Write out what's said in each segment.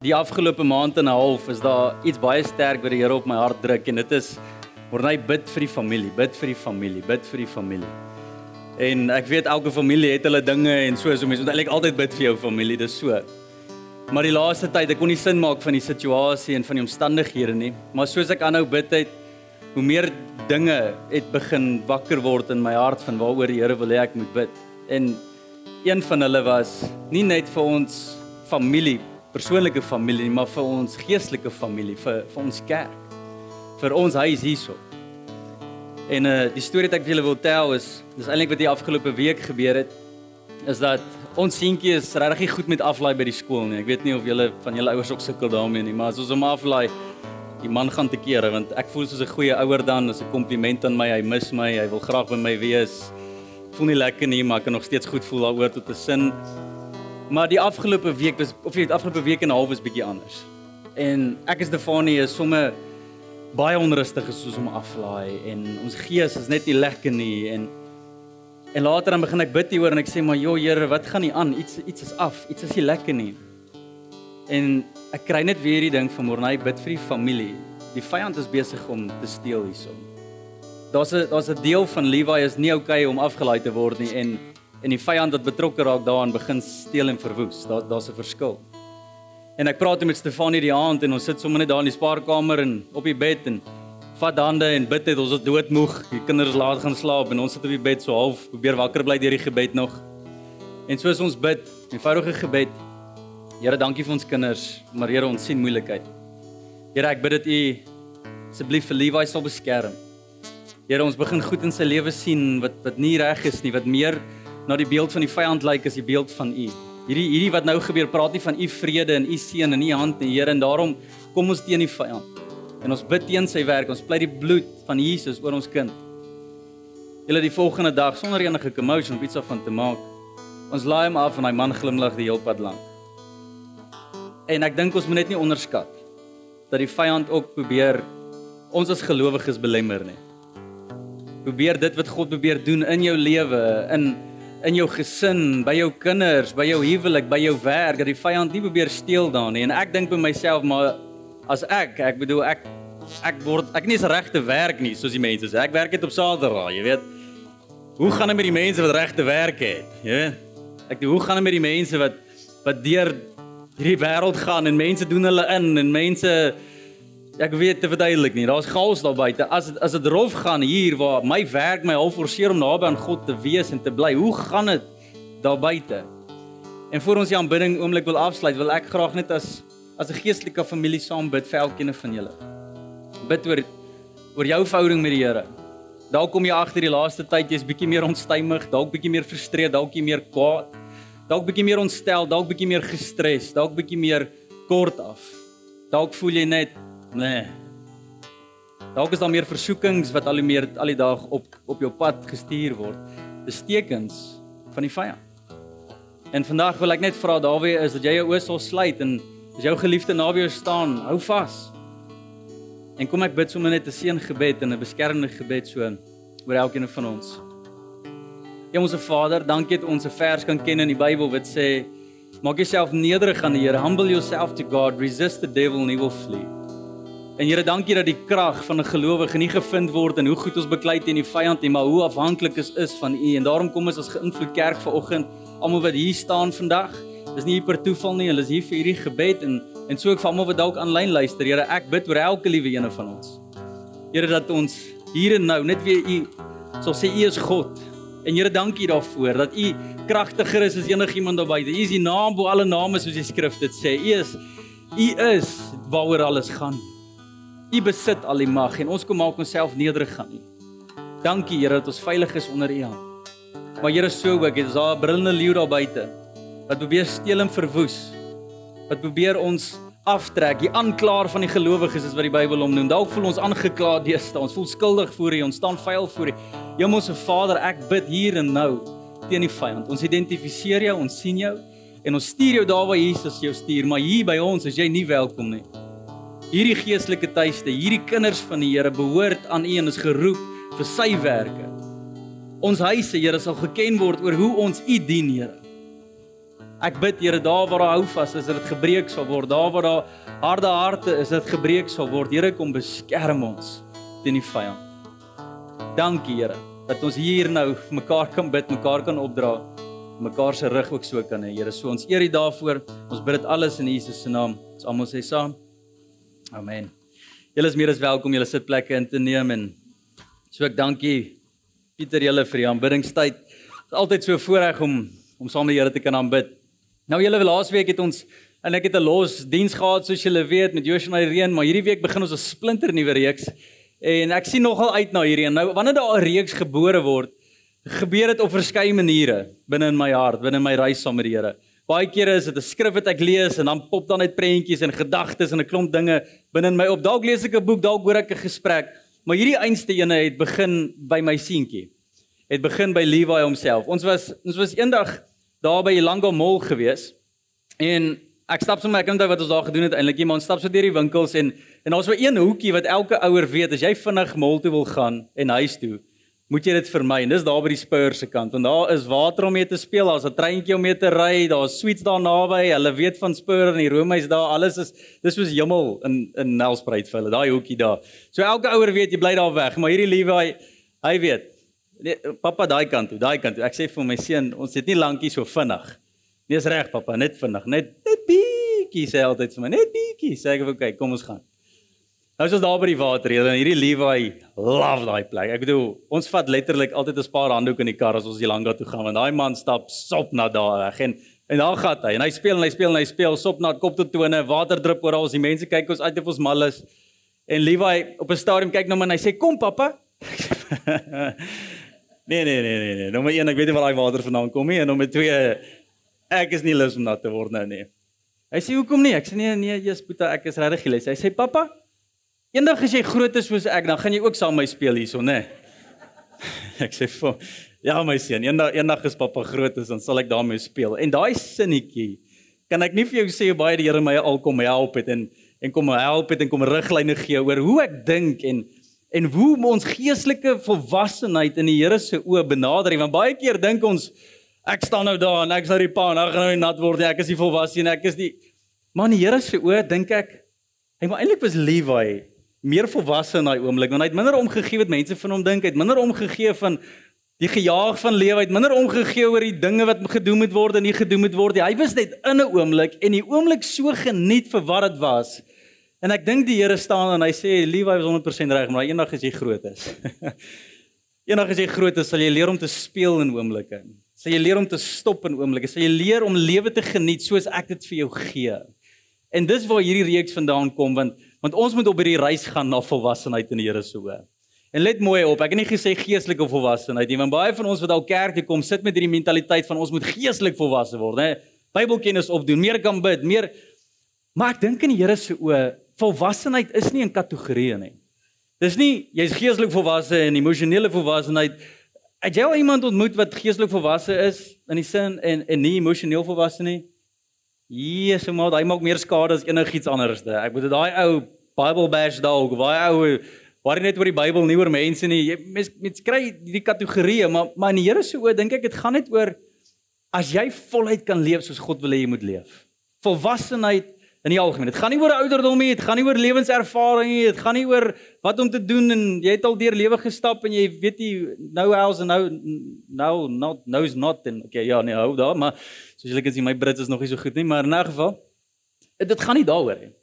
Die afgelope maand en 'n half is daar iets baie sterk wat die Here op my hart druk en dit is wanneer hy bid vir die familie, bid vir die familie, bid vir die familie. En ek weet elke familie het hulle dinge en so so mense moet eintlik altyd bid vir jou familie, dis so. Maar die laaste tyd ek kon nie sin maak van die situasie en van die omstandighede nie, maar soos ek aanhou bid het, hoe meer dinge het begin wakker word in my hart van waaroor die Here wil hê ek moet bid. En een van hulle was nie net vir ons familie persoonlike familie nie, maar vir ons geestelike familie, vir vir ons kerk, vir ons huis hierso. En uh die storie wat ek vir julle wil tel is dis eintlik wat die afgelope week gebeur het is dat ons seentjie is regtig goed met aflaai by die skool nie. Ek weet nie of julle van julle ouers ook sukkel daarmee nie, maar as ons hom aflaai, die man gaan te kere want ek voel soos 'n goeie ouer dan, as 'n kompliment aan my, hy mis my, hy wil graag by my wees. Voel nie lekker nie, maar ek kan nog steeds goed voel daaroor tot 'n sin. Maar die afgelope week was of die afgelope week en 'n half is bietjie anders. En ek is Stefanie is sommer baie onrustig soos om aflaai en ons gees is net nie lekker nie en en later dan begin ek bid hieroor en ek sê maar joh Here, wat gaan nie aan? Iets iets is af. Iets is nie lekker nie. En ek kry net weer hierdie ding van môre, bid vir die familie. Die vyand is besig om te steel hierson. Daar's 'n daar's 'n deel van Levi is nie okay om afgelaai te word nie en en die vyand wat betrokke raak daaraan begin steel en verwoes. Daar daar's 'n verskil. En ek praat met Stefanie die aand en ons sit sommer net daar in die spaarkamer en op die bed en vat hande en bid het ons is doodmoeg. Die kinders laat gaan slaap en ons sit op die bed so half probeer wakker bly deur die gebed nog. En soos ons bid, eenvoudige gebed. Here, dankie vir ons kinders, maar Here, ons sien moeilikheid. Here, ek bid dat U asseblief vir Levi sal beskerm. Here, ons begin goed in sy lewe sien wat wat nie reg is nie, wat meer na die beeld van die vyand lyk as die beeld van U. Hierdie hierdie wat nou gebeur, praat nie van U vrede en U seën in U hand nie, Here, en daarom kom ons teen die vyand. En ons bid teen sy werk. Ons pleit die bloed van Jesus oor ons kind. Julle die volgende dag sonder enige commotion of iets af van te maak. Ons laai hom af en hy man glimlag die hele pad lank. En ek dink ons moet net nie onderskat dat die vyand ook probeer ons as gelowiges belemmer nie. Probeer dit wat God probeer doen in jou lewe, in in jou gesin, by jou kinders, by jou huwelik, by jou werk, dat die vyand nie probeer steel daar nie. En ek dink by myself maar as ek, ek bedoel ek ek word ek nie is regte werk nie soos die mense sê. Ek werk net op Saterdag, jy weet. Hoe gaan dit met die mense wat regte werk het? Jy weet. Ek hoe gaan dit met die mense wat wat deur hierdie wêreld gaan en mense doen hulle in en mense ek weet te verduidelik nie. Daar's chaos daar buite. As as dit rof gaan hier waar my werk my half forceer om naby aan God te wees en te bly. Hoe gaan dit daar buite? En voor ons die aanbidding oomblik wil afsluit, wil ek graag net as as 'n geestelike familie saam bid vir elkeen van julle. Bid oor oor jou verhouding met die Here. Dalk kom jy agter die laaste tyd jy's bietjie meer onstuimig, dalk bietjie meer frustreerd, dalk bietjie meer kwaad, dalk bietjie meer ontstel, dalk bietjie meer gestres, dalk bietjie meer kort af. Dalk voel jy net Nee. Dalk is daar meer versoekings wat al hoe meer al die dag op op jou pad gestuur word. Dis tekens van die vyand. En vandag wil ek net vra Dawie is dat jy jou oë sal sluit en as jou geliefde naby jou staan, hou vas. En kom ek bid sommer net 'n seëngebed en 'n beskermende gebed so oor elkeen van ons. Ons Vader, dankie dat ons 'n vers kan ken in die Bybel wat sê maak jouself nederig aan die Here, humble yourself to God, resist the devil and he will flee. En Here, dankie dat die krag van 'n gelowige nie gevind word in hoe goed ons beklei teen die vyand nie, maar hoe afhanklik ons is van U. En daarom kom ons as geïnvloed kerk vanoggend, almal wat hier staan vandag. Dis nie per toeval nie, hulle is hier vir hierdie gebed en en so ook vir almal wat dalk aanlyn luister. Here, ek bid oor elke liewe een van ons. Here dat ons hier en nou net weer U sal sê U is God. En Here, dankie daarvoor dat U kragtiger is as enigiemand daar buite. U is die naam bo alle name soos die skrif dit sê. U is U is waaroor alles gaan. U besit al die mag en ons kom maak onsself nederig aan U. Dankie Here dat ons veilig is onder U hand. Maar Here so ook, is daar 'n brullende leeu daar buite wat probeer steel en verwoes. Wat probeer ons aftrek, die aanklaer van die gelowiges is wat die Bybel hom noem. Dalk voel ons aangekla deesdae. Ons voel skuldig voor U. Ons staan vuil voor U. Hemelse Vader, ek bid hier en nou teen die vyand. Ons identifiseer jou, ons sien jou en ons stuur jou daar waar Jesus jou stuur, maar hier by ons is jy nie welkom nie. Hierdie geestelike tuiste, hierdie kinders van die Here behoort aan U en is geroep vir sy werke. Ons huise, Here, sal geken word oor hoe ons U dien, Here. Ek bid Here daar waar daar hou vas is, dat dit gebreek sal word. Daar waar daar harde harte is, dat dit gebreek sal word. Here kom beskerm ons teen die vyand. Dankie Here dat ons hier nou vir mekaar kan bid, mekaar kan opdra, mekaar se rug ook so kan hê. Here, so ons eer U daarvoor. Ons bid dit alles in Jesus se naam. Ons almal sê saam. Amen. Julle is meer as welkom julle sitplekke in te neem en so ek dankie Pieter julle vir die aanbiddingstyd. Dit is altyd so voorreg om om saam met die Here te kan aanbid. Nou julle laasweek het ons en ek het 'n los diens gehad soos julle weet met Joshua en Irene, maar hierdie week begin ons 'n splinter nuwe reeks en ek sien nogal uit na hierdie. Nou wanneer daar 'n reeks gebore word, gebeur dit op verskeie maniere binne in my hart, binne in my reis saam met die Here. Baie kere is dit 'n skrif wat ek lees en dan pop dan uit prentjies en gedagtes en 'n klomp dinge binne in my op. Dalk lees ek 'n boek, dalk hoor ek 'n gesprek, maar hierdie einste ene het begin by my seentjie. Het begin by Levi homself. Ons was ons was eendag daar by Elango Mall gewees. En ek stap sommer ek onthou wat ons daar gedoen het eintlik. Iemand stap so deur die winkels en en daar's so een hoekie wat elke ouer weet as jy vinnig mall toe wil gaan en huis toe, moet jy dit vermy. En dis daar by die Spur se kant. Want daar is water om mee te speel, daar's 'n treintjie om mee te ry, daar's sweets daar naby. Hulle weet van Spur en die Romeis daar. Alles is dis soos hemel in in Nelspruit vir hulle. Daai hoekie daar. So elke ouer weet jy bly daar weg, maar hierdie liewe hy hy weet Nee, pappa daai kant toe, daai kant toe. Ek sê vir my seun, ons het nie lankie so vinnig. Nee, is reg pappa, net vinnig, net net bietjie sê altyd vir my, net bietjie. Sê ek vir okay, kom ons gaan. Nou is ons daar by die water hier en hierdie Levi love daai plek. Ek bedoel, ons vat letterlik altyd 'n paar handdoek in die kar as ons hier lank daar toe gaan want daai man stap sop na daar weg en en daar gaan hy en hy speel en hy speel en hy speel sop na kop tot tone, water drup oral, die mense kyk ons uit of ons mal is. En Levi op 'n stadium kyk na my en hy sê kom pappa. Nee nee nee nee nee. Nommer 1, ek weet nie waar daai water vandaan kom nie en nommer 2, ek is nie lus om nat te word nou nie. Hy sê hoekom nie? Ek sê nee nee, Jesus Boeta, ek is regtig lus. Hy sê pappa, eendag as jy groot is soos ek, dan gaan jy ook saam my speel hierso, nê? Ek sê vir ja my seun, eendag eendag as pappa groot is, dan sal ek daarmee speel. En daai sinnetjie kan ek nie vir jou sê hoe baie die Here my al kom help het en en kom help het en kom riglyne gee oor hoe ek dink en en hoe ons geestelike volwassenheid in die Here se oë benader. Want baie keer dink ons ek staan nou daar en ek is nou die pa en ek gaan nou nat word. Ek is die volwasse en ek is die Maar in die Here se oë dink ek hy maar eintlik was Levi meer volwasse in daai oomblik want hy het minder omgegee wat mense van hom dink. Hy het minder omgegee van die gejaag van lewe. Hy het minder omgegee oor die dinge wat gedoen moet word en nie gedoen moet word nie. Hy was net in 'n oomblik en die oomblik so geniet vir wat dit was. En ek dink die Here staan en hy sê Levi was 100% reg, maar eendag as jy groot is. eendag as jy groot is, sal jy leer om te speel in oomblikke. Sal jy leer om te stop in oomblikke. Sal jy leer om lewe te geniet soos ek dit vir jou gee. En dis waar hierdie reeks vandaan kom want want ons moet op hierdie reis gaan na volwassenheid in die Here se oë. En let mooi op, ek het nie gesê geestelike volwassenheid nie, want baie van ons wat al kerk toe kom, sit met hierdie mentaliteit van ons moet geestelik volwasse word, hè. Bybelkennis opdoen, meer kan bid, meer Maar ek dink in die Here se oë volwassenheid is nie 'n kategorie nie. Dis nie jy's geestelik volwasse en emosionele volwassenheid. Het jy al iemand ontmoet wat geestelik volwasse is in die sin en en nie emosioneel volwasse nie? Jesus, maar hy maak meer skade as enigiets anderste. Ek bedoel daai ou Bible bash dog, daai ou waar net oor die Bybel nie oor mense nie. Jy mens mens kry hierdie kategorieë, maar maar in die Here se oë dink ek dit gaan net oor as jy voluit kan leef soos God wil hê jy moet leef. Volwassenheid in die algemeen. Dit gaan nie oor ouderdom nie, dit gaan nie oor lewenservaring nie, dit gaan nie oor wat om te doen en jy het al deur lewe gestap en jy weet jy nou house en nou nou not knows not en okay ja nee hou daar, maar soos julle kan sien my Brits is nog nie so goed nie, maar in 'n geval dit gaan nie daaroor nie.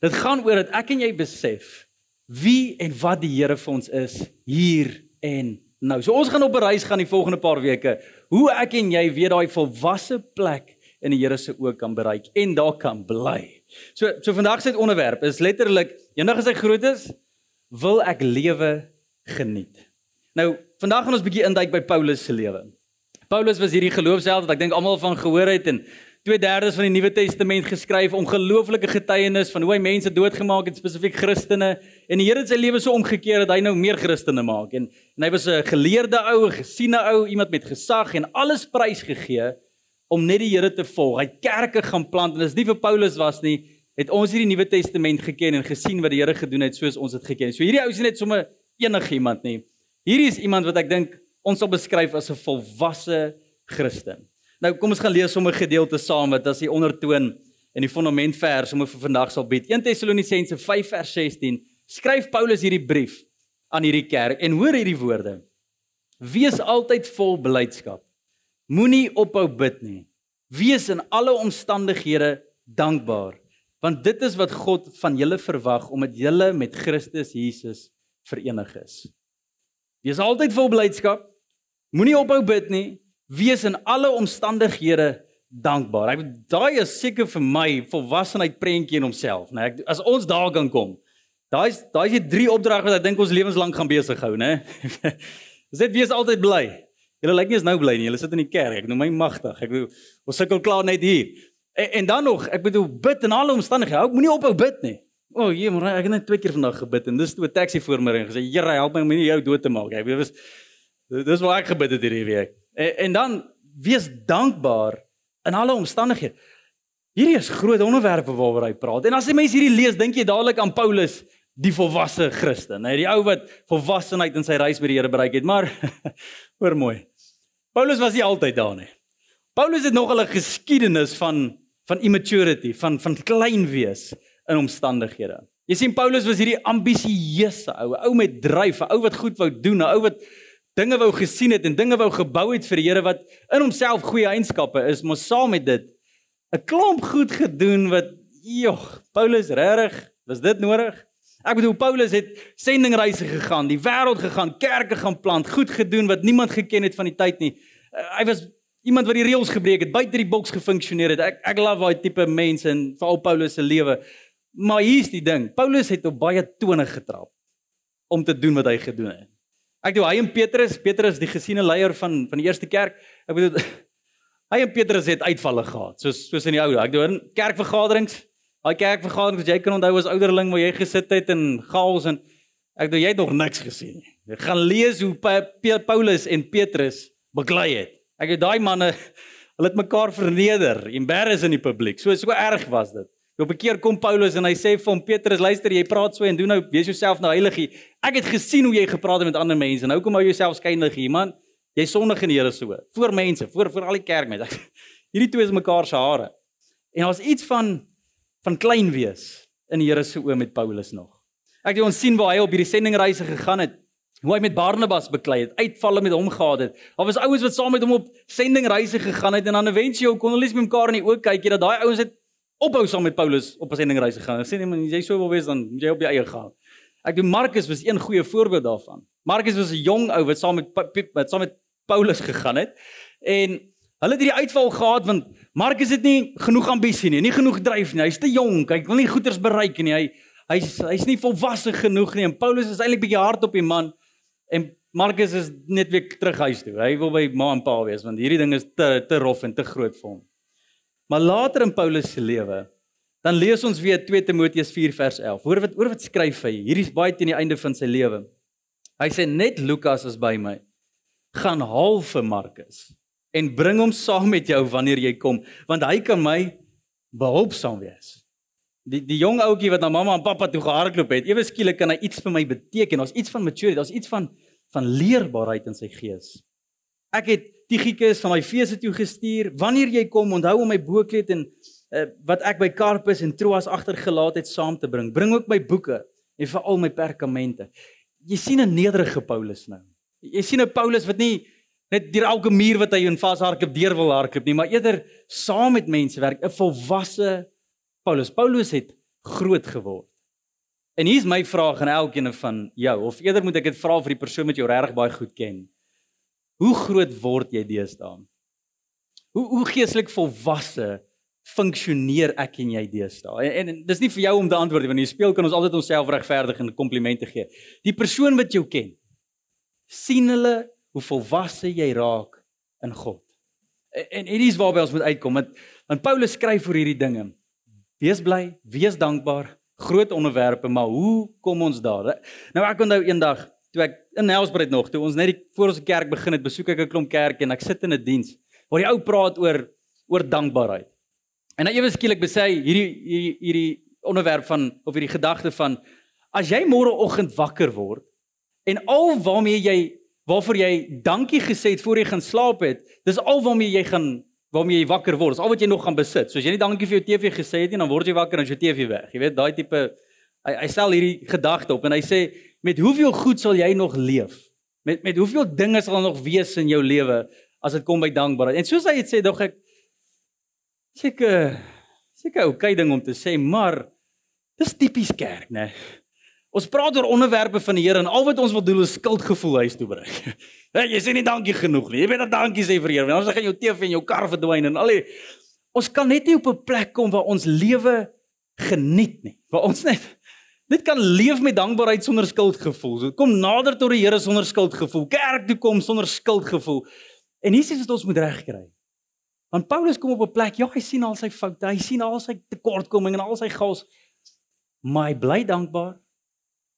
Dit gaan oor dat ek en jy besef wie en wat die Here vir ons is hier en nou. So ons gaan op 'n reis gaan die volgende paar weke. Hoe ek en jy weet daai volwasse plek in die Here se oë kan bereik en daar kan bly. So so vandag se onderwerp is letterlik eendag as ek groot is, wil ek lewe geniet. Nou, vandag gaan ons bietjie induik by Paulus se lewe. Paulus was hierdie geloofsheld wat ek dink almal van gehoor het en 2/3 van die Nuwe Testament geskryf, ongelooflike getuienis van hoe hy mense doodgemaak het, spesifiek Christene. En die Here het sy lewe so omgekeer dat hy nou meer Christene maak. En, en hy was 'n geleerde ou, 'n gesiene ou, iemand met gesag en alles prys gegee om net die Here te volg. Hy kerke gaan plant en as nie vir Paulus was nie, het ons hierdie Nuwe Testament geken en gesien wat die Here gedoen het soos ons dit geken het. So hierdie ou is net sommer enigiemand nie. Hierdie is iemand wat ek dink ons sal beskryf as 'n volwasse Christen. Nou kom ons gaan lees sommer gedeelte saam wat as die ondertoon en die fundamentvers om vir vandag sal bied. 1 Tessalonisense 5 vers 16 skryf Paulus hierdie brief aan hierdie kerk en hoor hierdie woorde. Wees altyd vol blydskap. Moenie ophou bid nie. Wees in alle omstandighede dankbaar, want dit is wat God van julle verwag omdat julle met Christus Jesus verenig is. Wees altyd vol blydskap. Moenie ophou bid nie wees in alle omstandighede dankbaar. Ek daai is seker vir my volwassenheid prentjie in homself, né? Nee, as ons daar kan kom. Daai is daai is die drie opdragte wat ek dink ons lewenslank gaan besig hou, né? Dis net wees altyd bly. Julle lyk nie eens nou bly nie. Julle sit in die kerk. Ek noem my magtig. Ek bedoel, ons sukkel klaar net hier. En, en dan nog, ek bedoel bid in alle omstandighede. Hou moenie ophou bid nie. O, oh, hier, maar ek het net twee keer vandag gebid en dis toe 'n taxi voor my ring gesê, "Here, help my om nie jou dood te maak." Ek weet dis dis waar ek gebid het hierdie week. En, en dan wees dankbaar in alle omstandighede. Hierdie is groot onderwerpe waaroor hy praat. En as jy mense hierdie lees, dink jy dadelik aan Paulus, die volwasse Christen, nee, die ou wat volwassenheid in sy reis met die Here bereik het. Maar hoor mooi. Paulus was nie altyd daar nie. Paulus het nog 'n geskiedenis van van immaturity, van van klein wees in omstandighede. Jy sien Paulus was hierdie ambisieuse ou, ou met dryf, 'n ou wat goed wou doen, 'n ou wat dinge wou gesien het en dinge wou gebou het vir die Here wat in homself goeie eienskappe is, maar saam met dit 'n klomp goed gedoen wat jog, Paulus regtig, was dit nodig? Ek bedoel Paulus het sendingreise gegaan, die wêreld gegaan, kerke gaan plant, goed gedoen wat niemand geken het van die tyd nie. Uh, hy was iemand wat die reëls gebreek het, buite die boks gefunksioneer het. Ek ek love daai tipe mense en veral Paulus se lewe. Maar hier's die ding, Paulus het op baie tone getrap om te doen wat hy gedoen het. Ek dink hy en Petrus, Petrus die gesiene leier van van die eerste kerk. Ek bedoel hy en Petrus het uitvalle gehad, soos soos in die ou. Ek doen kerkvergaderings. Daai kerkvergaderings wat jy kan onthou as ouderling waar jy gesit het in chaos en ek dink jy het nog niks gesien nie. Jy gaan lees hoe pa, pa, Paulus en Petrus beklei het. Ek het daai manne hulle het mekaar verneder, embarrass in die publiek. So so erg was dit. Op 'n keer kom Paulus en hy sê vir hom Petrus, luister, jy praat so en doen nou, wees jouself nou heilig. Ek het gesien hoe jy gepraat het met ander mense. Nou kom jy jouself skyndig hier, man. Jy sondig in die Here so. Voor mense, voor voor al die kerkmense. Hierdie twee is mekaar se hare. En daar's iets van van klein wees in die Here se oë met Paulus nog. Ek het ons sien waar hy op hierdie sendingreise gegaan het. Hoe hy met Barnabas beklei het, uitvalle met hom gehad het. Daar was ouens wat saam met hom op sendingreise gegaan het en dan eventueel kon hulle net mekaar in die oë kyk, jy dat daai ouens het ophou saam met Paulus op 'n sendingreis gegaan. Sê net jy sou wil wees dan jy op jou eie gaan. Ek doen Markus was een goeie voorbeeld daarvan. Markus was 'n jong ou wat saam met met saam met Paulus gegaan het en hulle het hierdie uitval gehad want Markus het nie genoeg ambisie nie, nie genoeg dryf nie. Hy's te jonk, hy wil nie goeders bereik nie. Hy hy's hy's nie volwasse genoeg nie en Paulus is eintlik bietjie hard op die man en Markus is net weer terug huis toe. Hy wil by ma en pa wees want hierdie ding is te te rof en te groot vir hom. Maar later in Paulus se lewe, dan lees ons weer 2 Timoteus 4 vers 11. Hoor wat oor wat skryf hy? Hierdie's baie teen die einde van sy lewe. Hy sê net Lukas is by my. Gaan haal vir Markus en bring hom saam met jou wanneer jy kom, want hy kan my behulpsaam wees. Die die jong ouetjie wat na mamma en pappa toe gehardloop het, ewe skielik kan hy iets vir my beteken. Daar's iets van maturity, daar's iets van van leerbaarheid in sy gees. Ek het Tychicus van my feeste toe gestuur. Wanneer jy kom, onthou om my boeklet en uh, wat ek by Carpus en Troas agtergelaat het saam te bring. Bring ook my boeke en veral my perkamente. Jy sien 'n nederige Paulus nou. Jy sien 'n Paulus wat nie net deur elke muur wat hy in vashardloop deur wil hardloop nie, maar eerder saam met mense werk, 'n volwasse Paulus. Paulus het groot geword. En hier's my vraag aan elkeen van jou, of eerder moet ek dit vra vir die persoon wat jou regtig baie goed ken. Hoe groot word jy deesdae? Hoe hoe geestelik volwasse funksioneer ek en jy deesdae? En, en dis nie vir jou om te antwoord nie, want in die speel kan ons altyd onsself regverdig en komplimente gee. Die persoon wat jou ken, sien hulle hoe volwasse jy raak in God. En en hier's waarby ons moet uitkom. Want want Paulus skryf vir hierdie dinge. Wees bly, wees dankbaar, groot onderwerpe, maar hoe kom ons daar? Nou ek onthou eendag toe ek in Helsbred nog, toe ons net die voor ons kerk begin het, besoek ek 'n klomp kerke en ek sit in 'n diens waar die ou praat oor oor dankbaarheid. En dan ewe skielik besê hy hierdie hierdie hierdie onderwerp van of hierdie gedagte van as jy môreoggend wakker word en al waarmee jy waarvoor jy dankie gesê het voor jy gaan slaap het, dis al waarmee jy gaan waarmee jy wakker word. Dis al wat jy nog gaan besit. So as jy nie dankie vir jou TV gesê het nie, dan word jy wakker en as jou TV weg. Jy weet daai tipe hy hy stel hierdie gedagte op en hy sê met hoeveel goed sal jy nog leef? Met met hoeveel dinge sal nog wees in jou lewe as dit kom by dankbaarheid? En soos hy het sê, dog ek seker seker okay ding om te sê, maar dis tipies kerk, né? Ons praat oor onderwerpe van die Here en al wat ons wil doen is skuldgevoel huis toe bring. Jy sê nie dankie genoeg nie. Jy weet dat dankie sê vir Here. Anders gaan jou TV en jou kar verdwyn en al die Ons kan net nie op 'n plek kom waar ons lewe geniet nie. Waar ons net net kan leef met dankbaarheid sonder skuldgevoel. So kom nader tot die Here sonder skuldgevoel. Kerk toe kom sonder skuldgevoel. En hier is wat ons moet regkry. Want Paulus kom op 'n plek, ja, hy sien al sy foute, hy sien al sy tekortkominge en al sy gaals. Maar hy bly dankbaar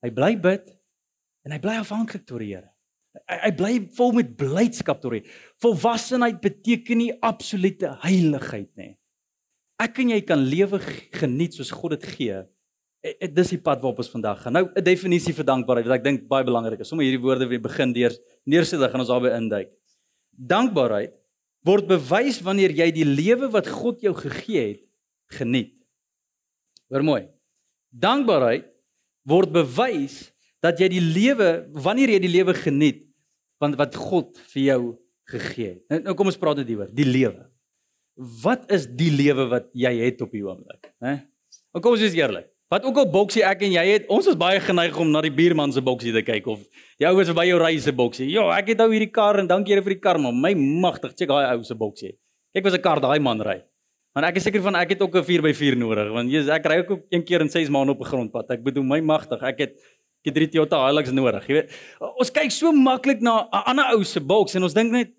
Hy bly bid en hy bly afhanklik tot die Here. Hy, hy bly vol met blydskap tot die volwassenheid beteken nie absolute heiligheid nie. Ek en jy kan lewe geniet soos God dit gee. E, e, dis die pad waarop ons vandag gaan. Nou 'n definisie vir dankbaarheid wat ek dink baie belangrik is. Sommige hierdie woorde weer begin deur neersit, dan gaan ons daarby induik. Dankbaarheid word bewys wanneer jy die lewe wat God jou gegee het geniet. Hoor mooi. Dankbaarheid word bewys dat jy die lewe wanneer jy die lewe geniet want wat God vir jou gegee het. Nou, nou kom ons praat net hieroor, die lewe. Wat is die lewe wat jy het op hierdie oomblik, hè? Nou kom ons wees eerlik. Wat ook al boksie ek en jy het, ons is baie geneig om na die buurman se boksie te kyk of die ouens by jou ry se boksie. Ja, ek het nou hierdie kar en dankie Here vir die kar, maar my magtig, check daai ou se boksie. Kyk wat 'n kar daai man ry. Want ek is seker van ek het ook 'n 4x4 nodig want Jesus ek ry ook een keer in 6 maande op 'n grondpad. Ek bedoel my magtig. Ek het ek het drie Toyota Hilux nodig, jy weet. Ons kyk so maklik na 'n ander ou se boks en ons dink net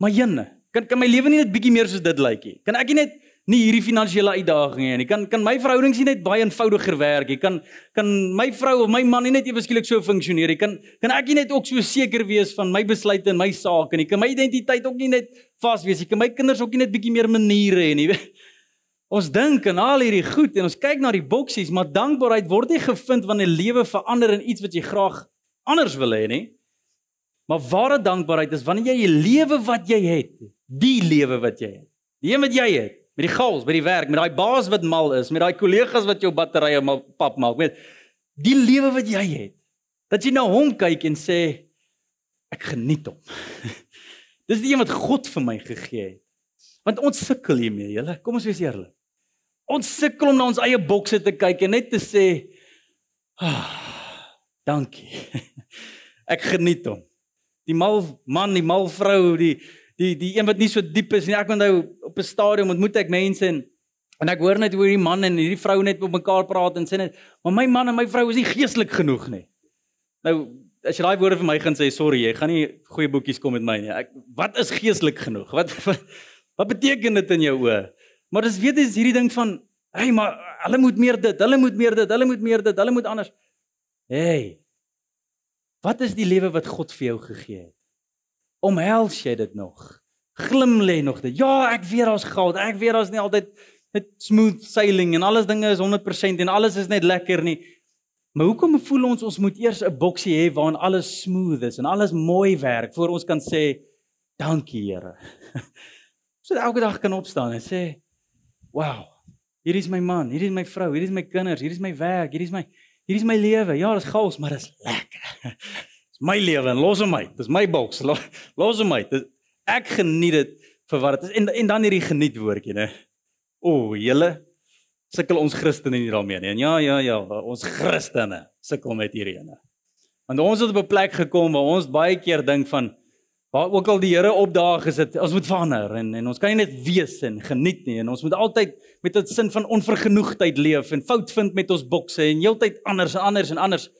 maar jene, kan kan my lewe nie net bietjie meer soos dit lyk nie. Kan ek nie net nie hierdie finansiële uitdagings nie. Kan kan my verhoudings nie net baie eenvoudiger werk nie. Kan kan my vrou of my man nie net ewe skielik so funksioneer nie. Kan kan ek nie net ook so seker wees van my besluite en my sake nie. Kan my identiteit ook nie net vas wees. Ek kan my kinders ook net bietjie meer maniere hê, nie. Ons dink aan al hierdie goed en ons kyk na die boksies, maar dankbaarheid word nie gevind wanneer lewe verander in iets wat jy graag anders wil hê nie. Maar ware dankbaarheid is wanneer jy die lewe wat jy het, die lewe wat jy het. Die een wat jy het, met die gaals by die werk, met daai baas wat mal is, met daai kollegas wat jou batterye mal pap maak, weet die lewe wat jy het. Dat jy na hom kyk en sê ek geniet hom. Dis die een wat God vir my gegee het. Want ons sukkel hiermee, julle. Kom ons wees eerlik. Ons sukkel om na ons eie bokse te kyk en net te sê, ah, "Dankie." Ek geniet hom. Die mal man, die mal vrou, die die die een wat nie so diep is nie. Ek onthou op 'n stadium ontmoet ek mense en en ek hoor net hoe hierdie man en hierdie vrou net op mekaar praat en sê net, "Maar my man en my vrou is nie geestelik genoeg nie." Nou as jy daai woorde vir my gaan sê, sorry, jy gaan nie goeie boekies kom met my nie. Ek wat is geestelik genoeg? Wat wat, wat beteken dit in jou oë? Maar dis weet jy is hierdie ding van, hey, maar hulle moet meer dit, hulle moet meer dit, hulle moet meer dit, hulle moet anders. Hey. Wat is die lewe wat God vir jou gegee het? Omhels jy dit nog? Glimlê nog dit? Ja, ek weet daar's goud. Ek weet daar's nie altyd net smooth sailing en alles dinge is 100% en alles is net lekker nie. Maar hoekom voel ons ons moet eers 'n boksie hê waarin alles smooth is en alles mooi werk voor ons kan sê dankie Here. so elke dag kan opstaan en sê wow, hier is my man, hier is my vrou, hier is my kinders, hier is my werk, hier is my hier is my lewe. Ja, dit is gaals, maar dit is lekker. Dis my lewe en los hom uit. Dis my boks. Los hom uit. Ek geniet dit vir wat dit is. En en dan hierdie geniet woordjie, né? O, julle sukkel ons Christene nie daarmee nie. En ja, ja, ja, ons Christene sukkel met hierdie ene. Want ons het op 'n plek gekom waar ons baie keer dink van waar ook al die Here opdaag is dit ons moet verander en en ons kan nie net wees en geniet nie en ons moet altyd met 'n sin van onvergenoegdheid leef en fout vind met ons bokse en heeltyd anders en anders en anders.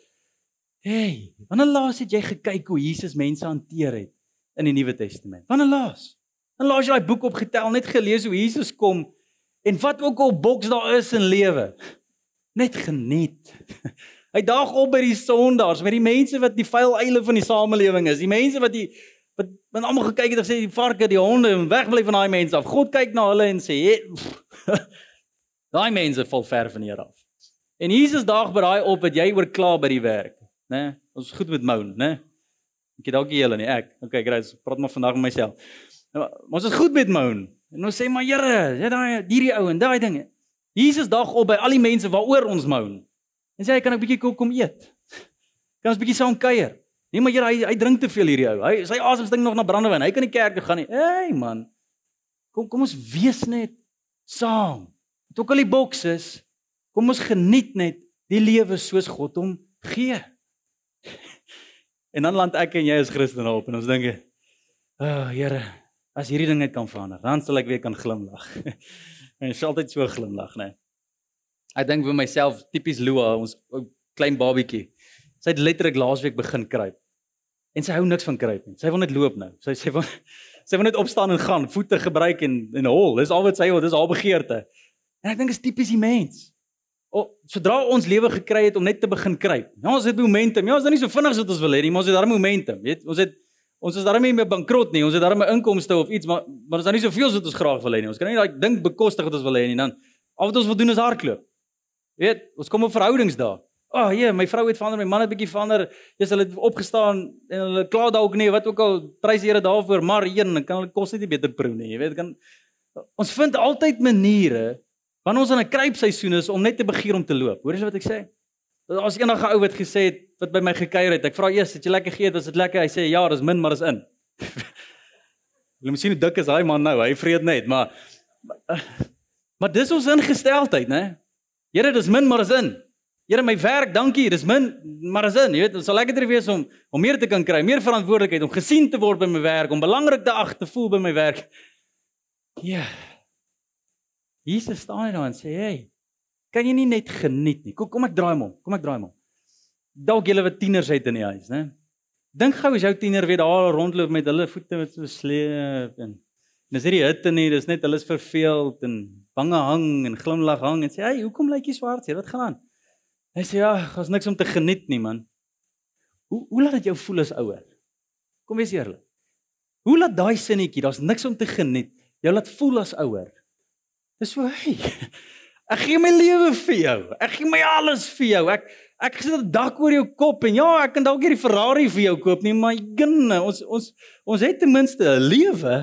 Hey, wanneer laas het jy gekyk hoe Jesus mense hanteer het in die Nuwe Testament? Wanneer laas? En laas jy daai boek opgetel, net gelees hoe Jesus kom en wat ook al boks daar is in lewe. Net geniet. Hy daag op by die sondaars, by die mense wat die vuil eile van die samelewing is, die mense wat die wat men almal gekyk het en gesê die varke, die honde, wegbly van daai mense af. God kyk na hulle en sê, daai mense val ver van hier af. En Jesus daag by daai op wat jy oor kla by die werk, né? Nee, ons goed met moun, né? Ek het dalk julle nie ek. Okay, great. Praat maar vandag met myself. Nou, ons is goed met moun. En ons sê maar Here, jy daai hierdie ou en daai dinge. Jesus daag op by al die mense waaroor ons moun. En sê hy kan ek bietjie kom kom eet. Kan ons bietjie saam kuier? Nee maar Here, hy hy drink te veel hierdie ou. Hy sy asem stink nog na brandewyn. Hy kan nie kerk toe gaan nie. Hey man. Kom kom ons wees net saam. Dit ook al die bokses. Kom ons geniet net die lewe soos God hom gee. En dan land ek en jy as Christene op en ons dink, "Ag oh, Here, as hierdie ding net kan verander, dan sal ek weer kan glimlag." en sy altyd so glimlag, né? Ek dink vir myself, tipies Lua, ons klein babietjie. Sy het letterlik laasweek begin kruip. En sy hou niks van kruip nie. Sy wil net loop nou. Sy sê van sy wil net opstaan en gaan, voete gebruik en en hol. Dis al wat sy wil, dis haar begeerte. En ek dink is tipies die mens. O, sodra ons lewe gekry het om net te begin kruip. Ja, ons het momentum. Ja, ons is nie so vinnig as wat ons wil hê nie, maar ons het darem momentum. Weet, ons het ons is darem nie meer bankrot nie. Ons het darem 'n inkomste of iets, maar maar ons het nie soveel as wat ons graag wil hê nie. Ons kan nie daai ding bekostig wat ons wil hê nie. Dan al wat ons wil doen is hardloop. Weet, ons kom op verhoudings daar. Ag, oh, ja, my vrou het verander, my man het bietjie verander. Jy's hulle het opgestaan en hulle kla dalk nie wat ook al prys Here daarvoor, maar een kan hulle kos net nie beter proe nie. Jy weet, kan ons vind altyd maniere Wanneer ons in 'n kruipseisoen is om net te begeer om te loop. Hoor jy wat ek sê? As enige ou wat gesê het wat by my gekuier het, ek vra eers, het jy lekker geëet? Was dit lekker? Hy sê ja, dis min, maar dis in. Jy moet sien hoe dik is hy man nou. Hy vreet net, maar maar, maar dis ons ingesteldheid, né? Here, dis min, maar is in. Here, my werk, dankie, dis min, maar is in. Jy weet, dit sal lekker wees om om meer te kan kry, meer verantwoordelikheid, om gesien te word by my werk, om belangrik te ag te voel by my werk. Ja. Yeah. Jesus staan net daar en sê, "Hey, kan jy nie net geniet nie? Kom kom ek draai hom om. Kom ek draai hom om. Dalk julle wat tieners het in die huis, né? Dink gou as jou tiener weer daar rondloop met hulle voete wat so sleep en en dis hierdie hitte nie, dis net hulle is verveeld en bange hang en glimlag hang en sê, "Hey, hoekom lyk jy swart? Wat gaan aan?" Hy sê, "Ja, daar's niks om te geniet nie, man." Hoe hoe laat dit jou voel as ouer? Kom wees eerlik. Hoe laat daai sinnetjie, daar's niks om te geniet, jou laat voel as ouer? Dis so hy. Ek gee my lewe vir jou. Ek gee my alles vir jou. Ek ek gesit 'n dak oor jou kop en ja, ek kan dalk hierdie Ferrari vir jou koop nie, maar ginne, ons ons ons het ten minste 'n lewe.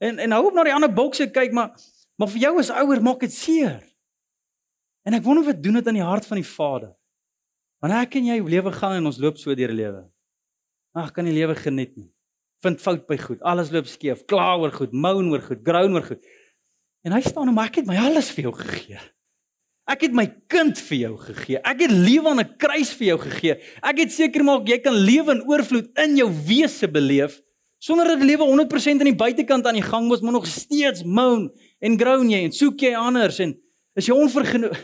En en hou op na die ander bokse kyk, maar maar vir jou as ouer maak dit seer. En ek wonder wat doen dit aan die hart van die Vader. Wanneer ek en jy lewe gaan en ons loop so deur die lewe. Ag, kan die lewe geniet nie. Vind fout by goed. Alles loop skeef. Kla oor goed, moan oor goed, groan oor goed. En hy staan en maar ek het my alles vir jou gegee. Ek het my kind vir jou gegee. Ek het lewe aan 'n kruis vir jou gegee. Ek het seker maak jy kan lewe in oorvloed in jou wese beleef sonder dat lewe 100% aan die buitekant aan die gang moet, maar nog steeds moan en groan jy en soek jy anders en is jy onvergenoeg.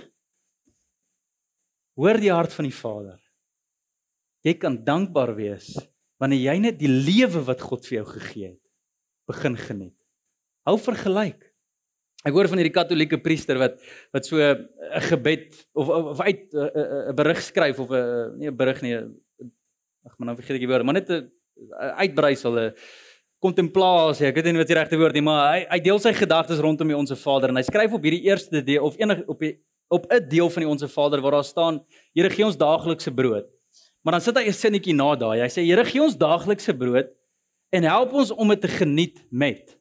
Hoor die hart van die Vader. Jy kan dankbaar wees wanneer jy net die lewe wat God vir jou gegee het begin geniet. Hou vergelyk. Ek hoor van hierdie katolieke priester wat wat so 'n gebed of of uit 'n berig skryf of 'n nie 'n berig nie. Ag man, nou vergeet ek die woord, maar net 'n uitbreisel 'n kontemplasie. Ek weet nie wat die regte woord nie, maar hy hy deel sy gedagtes rondom die Onse Vader en hy skryf op hierdie eerste deel of enig op die op 'n deel van die Onse Vader waar daar staan: Here gee ons daaglikse brood. Maar dan sit hy 'n sinnetjie na daai. Hy sê: Here gee ons daaglikse brood en help ons om dit te geniet met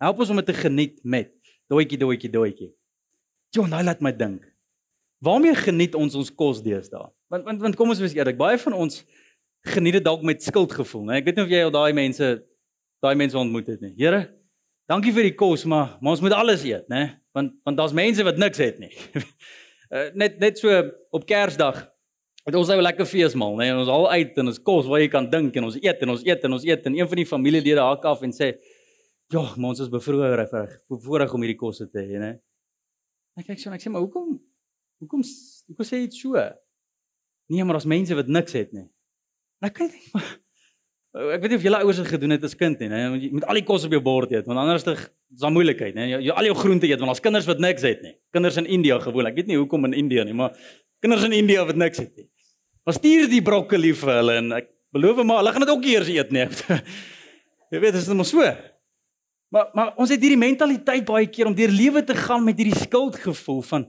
Help ons om dit te geniet met doetjie doetjie doetjie. Jon, hy laat my dink. Waarmee geniet ons ons kos deesdae? Want want want kom ons wees eerlik, baie van ons geniet dit dalk met skuldgevoel, né? Ek weet nie of jy al daai mense daai mense ontmoet het nie. Here, dankie vir die kos, maar maar ons moet alles eet, né? Want want daar's mense wat niks het nie. uh, net net so op Kersdag het ons nou 'n lekker feesmaal, né? Ons al uit en ons kos wat jy kan dink en ons eet en ons eet en ons eet en een van die familielede haak af en sê Ja, maar ons is bevoorreg bevoorreg om hierdie kosse te hê, né? Ek kyk so en ek sê maar hoekom hoekom hoekom sê jy dit so? Nee, maar as mense wat niks het nie. Ek kyk maar Ek weet nie of julle ouers dit gedoen het as kind nie, hè. Jy moet al die kos op jou bord eet, want anders is daar moeilikheid, hè. Jy, jy al jou groente eet want daar's kinders wat niks het nie. Kinders in India gewoon. Ek weet nie hoekom in India nie, maar kinders in India wat niks het nie. Maar stuur die broccoli vir hulle en ek beloof maar hulle gaan dit ook eers eet nie. jy weet, dit is net maar so. Maar maar ons het hierdie mentaliteit baie keer om deur lewe te gaan met hierdie skuldgevoel van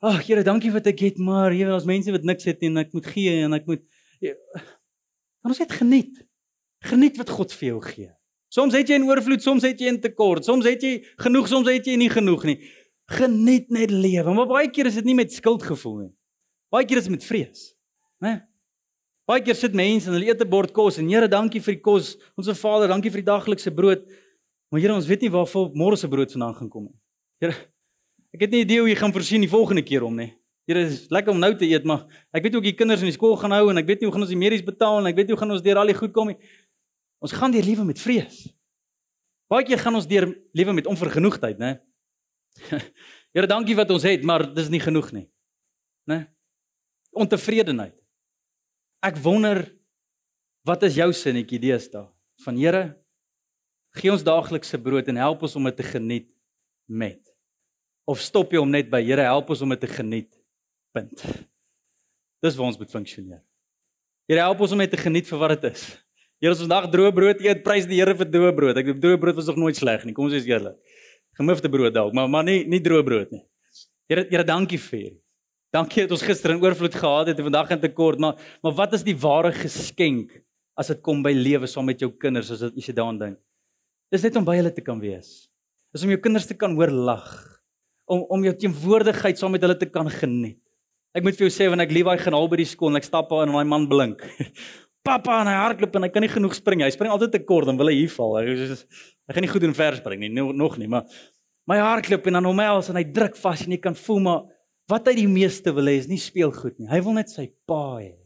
ag Here, dankie wat ek het, maar jy weet ons mense wat niks het nie en ek moet gee en ek moet jy, ons het geniet. Geniet wat God vir jou gee. Soms het jy in oorvloed, soms het jy in tekort, soms het jy genoeg, soms het jy nie genoeg nie. Geniet net lewe. Maar baie keer is dit nie met skuldgevoel nie. Baie keer is dit met vrees, né? Baie keer sit mense en hulle eet 'n bord kos en Here, dankie vir die kos. Onse Vader, dankie vir die daglikse brood. Maar Here, ons weet nie waarvoor môre se brood vandaan gaan kom nie. Here, ek het nie idee hoe jy gaan voorsien die volgende keer om nie. Here, is lekker om nou te eet, maar ek weet ook die kinders in die skool gaan hou en ek weet nie hoe gaan ons die medies betaal en ek weet nie hoe gaan ons deur al die goed kom nie. Ons gaan deur lewe met vrees. Baie keer gaan ons deur lewe met onvergenoegdheid, né? Here, dankie wat ons het, maar dis nie genoeg nie. Né? Ontevredenheid. Ek wonder wat is jou sinnetjie deesdae? Van Here, Gee ons daaglikse brood en help ons om dit te geniet met. Of stop jy om net by Here help ons om dit te geniet. Punt. Dis waar ons moet funksioneer. Here help ons om dit te geniet vir wat dit is. Here as ons vandag droë brood eet, prys die Here vir droë brood. Ek dink droë brood was nog nooit sleg nie. Kom ons wees eerlik. Gemifte brood dalk, maar maar nie nie droë brood nie. Here Here dankie vir hierdie. Dankie dat ons gister in oorvloed gehad het en vandag in tekort, maar maar wat is die ware geskenk as dit kom by lewe saam met jou kinders as jy daaraan dink? Dis net om by hulle te kan wees. Dis om jou kinders te kan hoor lag. Om om jou teenwoordigheid saam met hulle te kan geniet. Ek moet vir jou sê wanneer ek Levi gaan haal by die skool en ek stap aan en daai man blink. Papa en hy hardloop en hy kan nie genoeg spring. Hy spring altyd te kort en wil hy hier val. Hy sê hy gaan nie goed doen vers spring nie, nog nie, maar my hardloop en dan hom els en hy druk vas en jy kan voel maar wat hy die meeste wil hê is nie speelgoed nie. Hy wil net sy pa hê.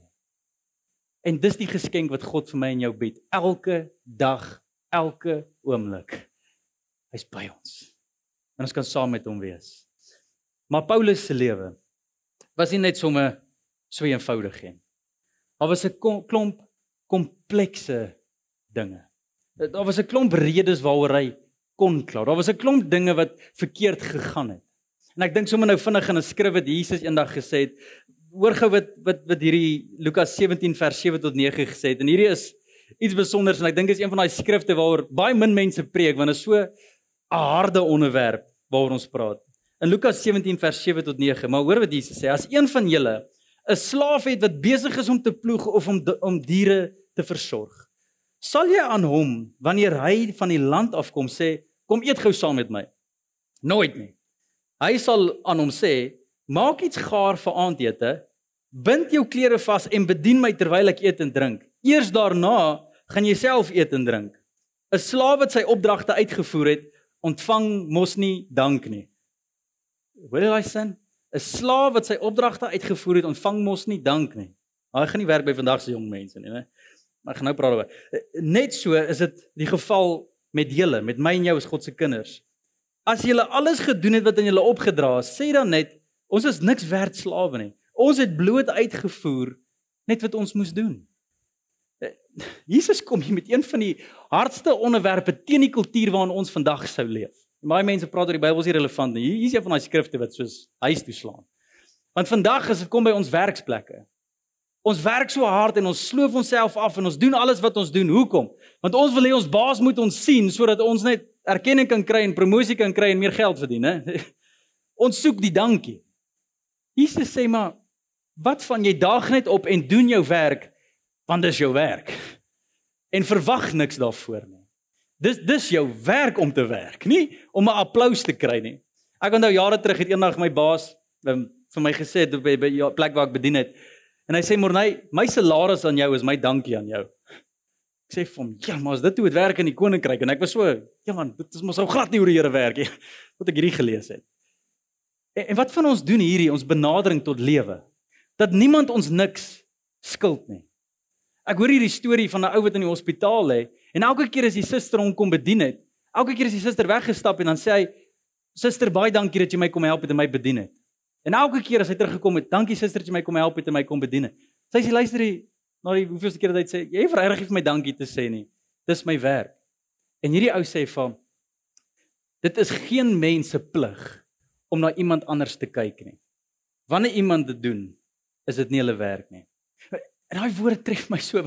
En dis die geskenk wat God vir my en jou bied elke dag elke oomblik. Hy's by ons. En ons kan saam met hom wees. Maar Paulus se lewe was nie net sommer so eenvoudig nie. Daar was 'n klomp komplekse dinge. Daar was 'n klomp redes waaroor hy kon kla. Daar was 'n klomp dinge wat verkeerd gegaan het. En ek dink sommer nou vinnig in 'n skrif wat Jesus eendag gesê het, hoor gou wat wat wat hierdie Lukas 17 vers 7 tot 9 gesê het. En hierdie is iets besonders en ek dink dit is een van daai skrifte waaroor baie min mense preek want dit is so 'n harde onderwerp waaroor ons praat. In Lukas 17 vers 7 tot 9, maar hoor wat Jesus sê, as een van julle 'n slaaf het wat besig is om te ploeg of om om diere te versorg, sal jy aan hom wanneer hy van die land afkom sê, kom eet gou saam met my? Nooit nie. Hy sal aan hom sê, maak iets gaar vir aandete, bind jou klere vas en bedien my terwyl ek eet en drink. Eers daarna gaan jy self eet en drink. 'n Slaaf wat sy opdragte uitgevoer het, ontvang mos nie dank nie. Hoor jy daai sin? 'n Slaaf wat sy opdragte uitgevoer het, ontvang mos nie dank nie. Hy gaan nie werk by vandag se jong mense nie, né? Maar ek gaan nou praat oor. Net so is dit die geval met julle, met my en jou as God se kinders. As julle alles gedoen het wat aan julle opgedra is, sê dan net ons is niks werd slawe nie. Ons het bloot uitgevoer net wat ons moes doen. Jesus kom hier met een van die hardste onderwerpe teen die kultuur waarin ons vandag sou leef. Baie mense praat oor die Bybel is nie relevant nie. Hier is een van daai skrifte wat soos huis toe slaan. Want vandag as dit kom by ons werksplekke. Ons werk so hard en ons sloof onsself af en ons doen alles wat ons doen. Hoekom? Want ons wil hê ons baas moet ons sien sodat ons net erkenning kan kry en promosie kan kry en meer geld verdien, hè? Ons soek die dankie. Jesus sê maar wat van jy daag net op en doen jou werk want dis jou werk. En verwag niks daarvoor nie. Dis dis jou werk om te werk, nie om 'n applous te kry nie. Ek onthou jare terug het eendag my baas um, vir my gesê by by die plek waar ek bedien het. En hy sê Morney, my salaris aan jou is my dankie aan jou. Ek sê vir hom, ja, maar as dit hoe dit werk in die koninkryk en ek was so, ja man, dit is mos ou glad nie hoe die Here werk nie. Wat ek hierdie gelees het. En, en wat van ons doen hierdie ons benadering tot lewe? Dat niemand ons niks skuld nie. Ek hoor hierdie storie van 'n ou wat in die hospitaal lê en elke keer as die suster hom kom bedien het, elke keer as die suster weggestap en dan sê hy: "Suster, baie dankie dat jy my kom help het en my bedien het." En elke keer as hy teruggekom het, "Dankie suster dat jy my kom help het en my kom bedien het." Sy sê: "Luister, na die hoeveelste keer dat hy sê jy vra regtig vir my dankie te sê nie. Dis my werk. En hierdie ou sê van dit is geen mens se plig om na iemand anders te kyk nie. Wanneer iemand dit doen, is dit nie hulle werk nie. En daai woorde tref my so.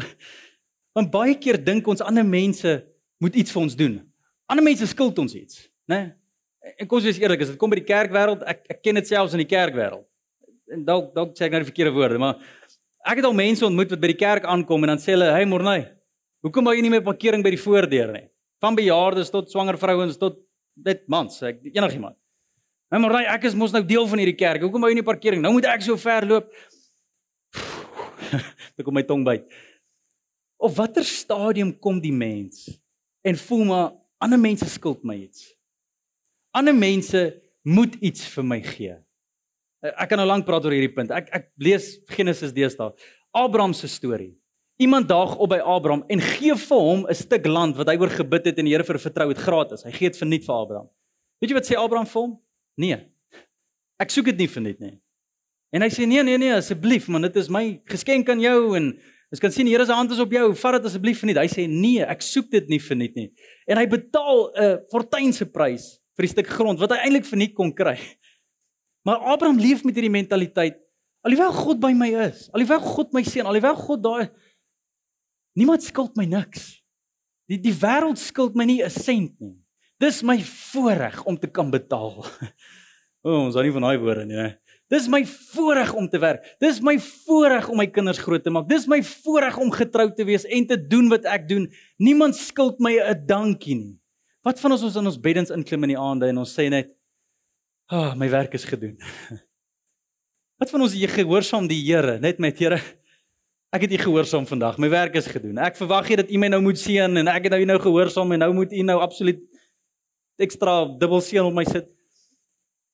Want baie keer dink ons ander mense moet iets vir ons doen. Ander mense skuld ons iets, né? En kom ons wees eerlik, as dit kom by die kerkwêreld, ek ek ken dit selfs in die kerkwêreld. En dalk dalk sê ek nou die verkeerde woorde, maar ek het al mense ontmoet wat by die kerk aankom en dan sê hulle, "Hey Morney, hoekom wou jy nie meer parkering by die voordeur nie?" Van bejaardes tot swanger vrouens tot dit mans, ek enigiemand. "Hey Morney, ek is mos nou deel van hierdie kerk. Hoekom wou jy nie parkering? Nou moet ek so ver loop." Ek kom my tong byt. Op watter stadium kom die mens en voel maar ander mense skuld my iets? Ander mense moet iets vir my gee. Eh, ek kan nou lank praat oor hierdie punt. Ek ek lees Genesis deesdae. Abraham se storie. Iemand daag op by Abraham en gee vir hom 'n stuk land wat hy oor gebid het en die Here vir vertrou het gratis. Hy gee dit verniet vir Abraham. Weet jy wat sê Abraham vir hom? Nee. Ek soek dit nie verniet nie. En hy sê nee nee nee asseblief man dit is my geskenk aan jou en Ons kan sien die Here se hand is op jou. Vat dit asseblief verniet. Hy sê nee, ek soek dit nie verniet nie. En hy betaal 'n uh, fortuinse prys vir die stuk grond wat hy eintlik verniet kon kry. Maar Abraham leef met hierdie mentaliteit. Alhoewel God by my is, alhoewel God my seën, alhoewel God daar niemand skuld my niks. Die die wêreld skuld my nie 'n sent nie. Dis my voorreg om te kan betaal. O, oh, ons hou nie van daai woorde nie. Dis my voorreg om te werk. Dis my voorreg om my kinders groot te maak. Dis my voorreg om getrou te wees en te doen wat ek doen. Niemand skuld my 'n dankie nie. Wat van ons ons in ons beddens inklim in die aande en ons sê net, "Ag, oh, my werk is gedoen." Wat van ons jy gehoorsaam die Here, net met Here. Ek het U gehoorsaam vandag. My werk is gedoen. Ek verwag jy dat U my nou moet seën en ek het nou nou gehoorsaam en nou moet U nou absoluut ekstra dubbel seën op my sit.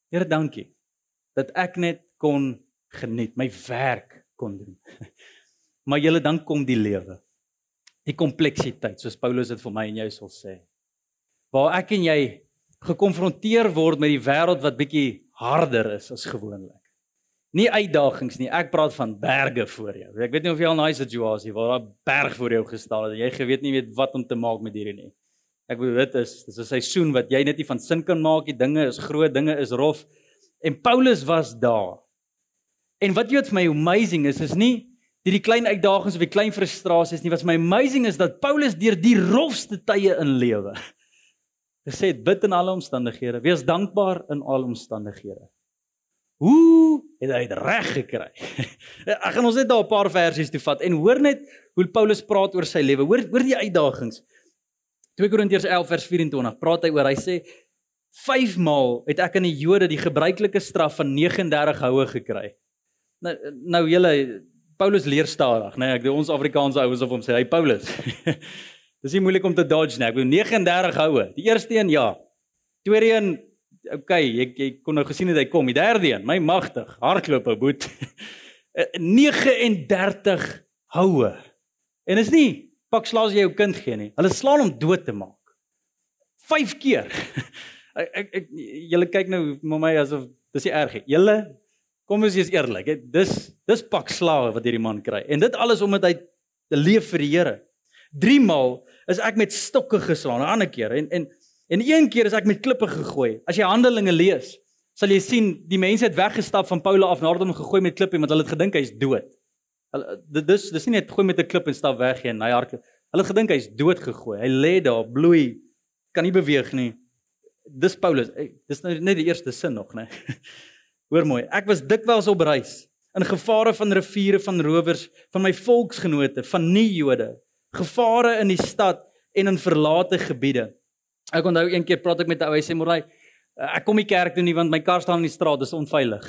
Here, dankie dat ek net kon geniet, my werk kon doen. Maar julle dan kom die lewe. Die kompleksiteit, soos Paulus dit vir my en jou sal sê waar ek en jy gekonfronteer word met die wêreld wat bietjie harder is as gewoonlik. Nie uitdagings nie, ek praat van berge voor jou. Ek weet nie of jy al 'n nice situasie waar 'n berg voor jou gestaan het en jy geweet nie weet wat om te maak met hierdie nie. Ek bedoel dit is dis 'n seisoen wat jy net nie van sin kan maak nie. Dinge is groot, dinge is rof. En Paulus was daar. En wat jy wat vir my amazing is, is nie hierdie klein uitdagings of die klein frustrasies nie. Wat vir my amazing is dat Paulus deur die rofste tye in lewe gesê het bid in alle omstandighede, wees dankbaar in alle omstandighede. Hoe het hy dit reg gekry? Ek gaan ons net daar 'n paar versies toe vat en hoor net hoe Paulus praat oor sy lewe. Hoor hoor die uitdagings. 2 Korintiërs 11 vers 24 praat hy oor. Hy sê 5 maal het ek aan die Jode die gebruikelike straf van 39 houe gekry. Nou nou julle Paulus leer stadig, né? Nee, ek ons Afrikaanse ouens of hom sê hy Paulus. Dis nie moeilik om te dodge nie. Ek wou 39 houe. Die eerste een ja. Tweede een okay, jy jy kon nou gesien het hy kom. Die derde een, my magtig, hardloop ou boet. 39 houe. En is nie pak slaas jy jou kind gee nie. Hulle slaan hom dood te maak. 5 keer. ek ek, ek julle kyk nou met my asof dis nie erg nie. Julle kom ons wees eerlik. Dis dis pak slawe wat hierdie man kry. En dit alles omdat hy leef vir die Here. 3 maal is ek met stokke geslaan, 'n ander keer en en en een keer is ek met klippe gegooi. As jy Handelinge lees, sal jy sien die mense het weggestap van Paulus af nadat hom gegooi met klippe want hulle het gedink hy's dood. Hulle dis dis nie net gooi met 'n klip en stap weg en hy hard. Hulle gedink hy's dood gegooi. Hy lê daar, bloei, kan nie beweeg nie. Dis Paulus. Dis nou net die eerste sin nog, né? Hoor mooi. Ek was dikwels op reis in gevare van riviere van rowers, van my volksgenote, van nie Jode gevare in die stad en in verlate gebiede. Ek onthou een keer praat ek met 'n ou, hy sê môre ek kom nie kerk toe nie want my kar staan in die straat, dis onveilig.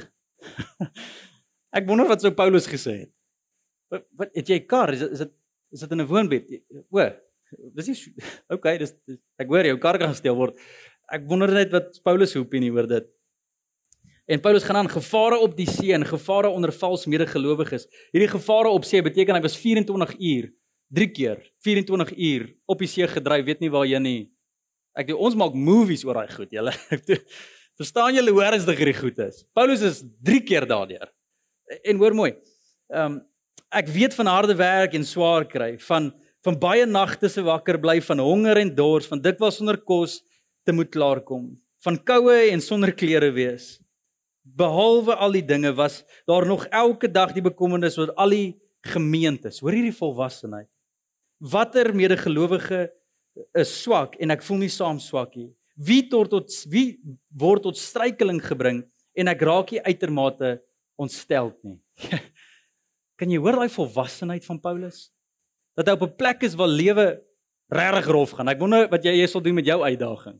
ek wonder wat sou Paulus gesê het. Wat, wat het jy 'n kar? Is dit is dit is dit in 'n woonbed? O, dis nie okay, dis, dis ek hoor jou kar kan gesteel word. Ek wonder net wat Paulus se opinie oor dit. En Paulus gaan aan gevare op die see en gevare onder vals medegelowiges. Hierdie gevare op see beteken hy was 24 uur 3 keer 24 uur op die see gedryf, weet nie waar jy nie. Ek doen ons maak movies oor daai goed, julle. Verstaan julle hoe ernstig hierdie goed is? Paulus is 3 keer daardeur. En hoor mooi. Ehm um, ek weet van harde werk en swaar kry, van van baie nagte se wakker bly, van honger en dors, van dikwels sonder kos te moet klaarkom, van koue en sonder klere wees. Behalwe al die dinge was daar nog elke dag die bekommernis oor al die gemeentes. Hoor hierdie volwassenheid. Watter medegelowige is swak en ek voel nie saam swak nie. Wie tot tot wie word tot struikeling gebring en ek raak nie uitermate ontsteld nie. kan jy hoor daai volwassenheid van Paulus? Dat hy op 'n plek is waar lewe regtig rof gaan. Ek wonder wat jy jy sal doen met jou uitdaging.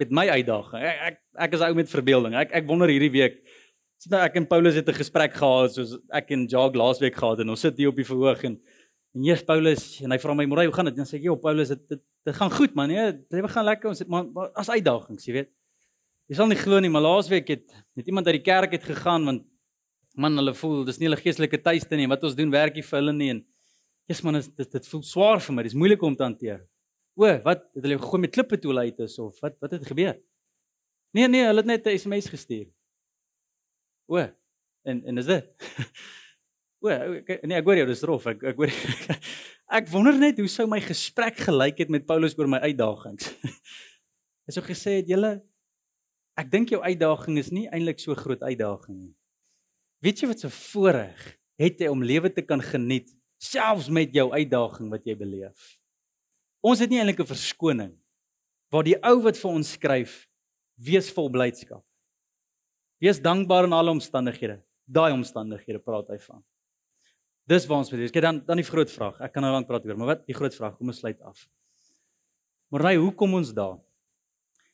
Met my uitdaging. Ek ek, ek is ou met verbeelding. Ek ek wonder hierdie week sit nou ek en Paulus het 'n gesprek gehad soos ek en Jacques laasweek gehad en ons sit hier op die verhoog en en eers Paulus en hy vra my môre hoe gaan dit? Dan sê ek, "Ja, Paulus, dit dit, dit gaan goed man. Nee, dit gaan lekker. Ons het maar as uitdagings, jy weet." Jy sal nie glo nie, maar laasweek het net iemand uit die kerk het gegaan want man hulle voel dis nie hulle geestelike tuiste nie wat ons doen werkie vir hulle nie en Jesus man dit dit voel swaar vir my dis moeilik om te hanteer o wat het hulle gegooi met klippe toe uit is of wat wat het gebeur? Nee nee hulle het net 'n SMS gestuur. O en en is dit? O nee ek hoor jou dis rof ek ek hoor ek wonder net hoe sou my gesprek gelyk het met Paulus oor my uitdagings. Hy sou gesê het julle ek dink jou uitdaging is nie eintlik so groot uitdaging nie. Weet jy wat 'n voorreg het jy om lewe te kan geniet selfs met jou uitdaging wat jy beleef? Ons het nie eintlik 'n verskoning waar die ou wat vir ons skryf wees vol blydskap. Wees dankbaar in alle omstandighede. Daai omstandighede praat hy van. Dis waar ons moet wees. Kyk dan dan die groot vraag. Ek kan nou lank praat oor, maar wat die groot vraag? Kom ons sluit af. Maar hy, hoe kom ons daar?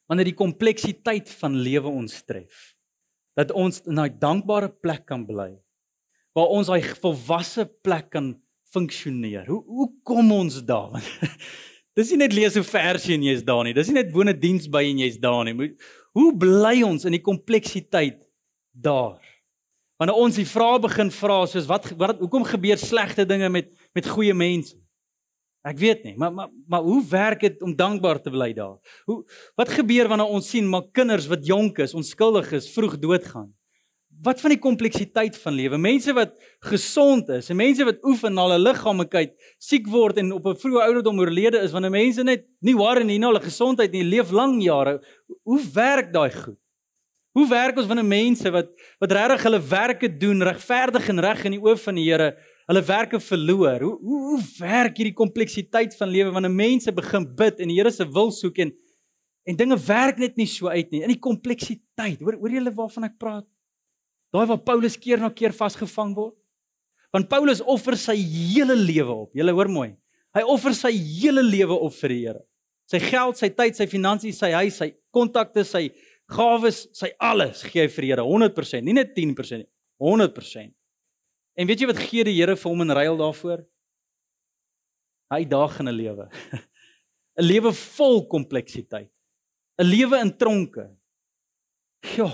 Wanneer die kompleksiteit van lewe ons tref dat ons in daai dankbare plek kan bly waar ons daai volwasse plek kan funksioneer. Hoe hoe kom ons daar? Dis nie net lees hoe versie en jy's daar nie. Dis nie net woon 'n diens by en jy's daar nie. Hoe bly ons in die kompleksiteit daar? Wanneer ons die vrae begin vra soos wat wat hoekom gebeur slegte dinge met met goeie mense? Ek weet nie, maar maar maar hoe werk dit om dankbaar te bly daar? Hoe wat gebeur wanneer ons sien maar kinders wat jonk is, onskuldig is, vroeg doodgaan? Wat van die kompleksiteit van lewe? Mense wat gesond is, en mense wat oefen na hulle liggame kyk, siek word en op 'n vroeë ouderdom oorlede is wanneer mense net nie waar en nie na hulle gesondheid nie, leef lang jare. Hoe werk daai goed? Hoe werk ons wanneer mense wat wat regtig hulle werke doen, regverdig en reg in die oë van die Here, hulle werke verloor. Hoe hoe, hoe werk hierdie kompleksiteit van lewe wanneer mense begin bid en die Here se wil soek en en dinge werk net nie so uit nie in die kompleksiteit. Hoor hoor julle waarvan ek praat? Daai waar Paulus keer na keer vasgevang word. Want Paulus offer sy hele lewe op. Julle hoor mooi. Hy offer sy hele lewe op vir die Here. Sy geld, sy tyd, sy finansies, sy huis, sy kontakte, sy gawes, sy alles gee hy vir die Here 100%, nie net 10% nie, 100%. En weet jy wat gee die Here vir hom in ruil daarvoor? Hy dagende lewe. 'n Lewe vol kompleksiteit. 'n Lewe in tronke. Ja.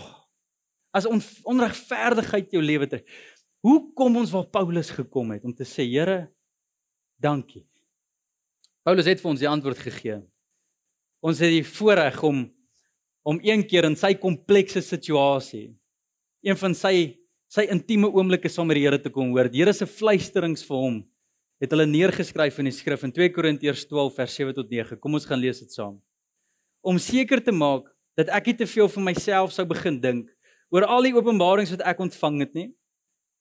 As on, onregverdigheid jou lewe trek. Hoe kom ons waar Paulus gekom het om te sê Here, dankie. Paulus het vir ons die antwoord gegee. Ons het die voorreg om om een keer in sy komplekse situasie een van sy sy intieme oomblikke saam met die Here te kom hoor. Die Here se fluisterings vir hom het hulle neergeskryf in die skrif in 2 Korintiërs 12 vers 7 tot 9. Kom ons gaan lees dit saam. Om seker te maak dat ek nie te veel vir myself sou begin dink oor al die openbarings wat ek ontvang het nie,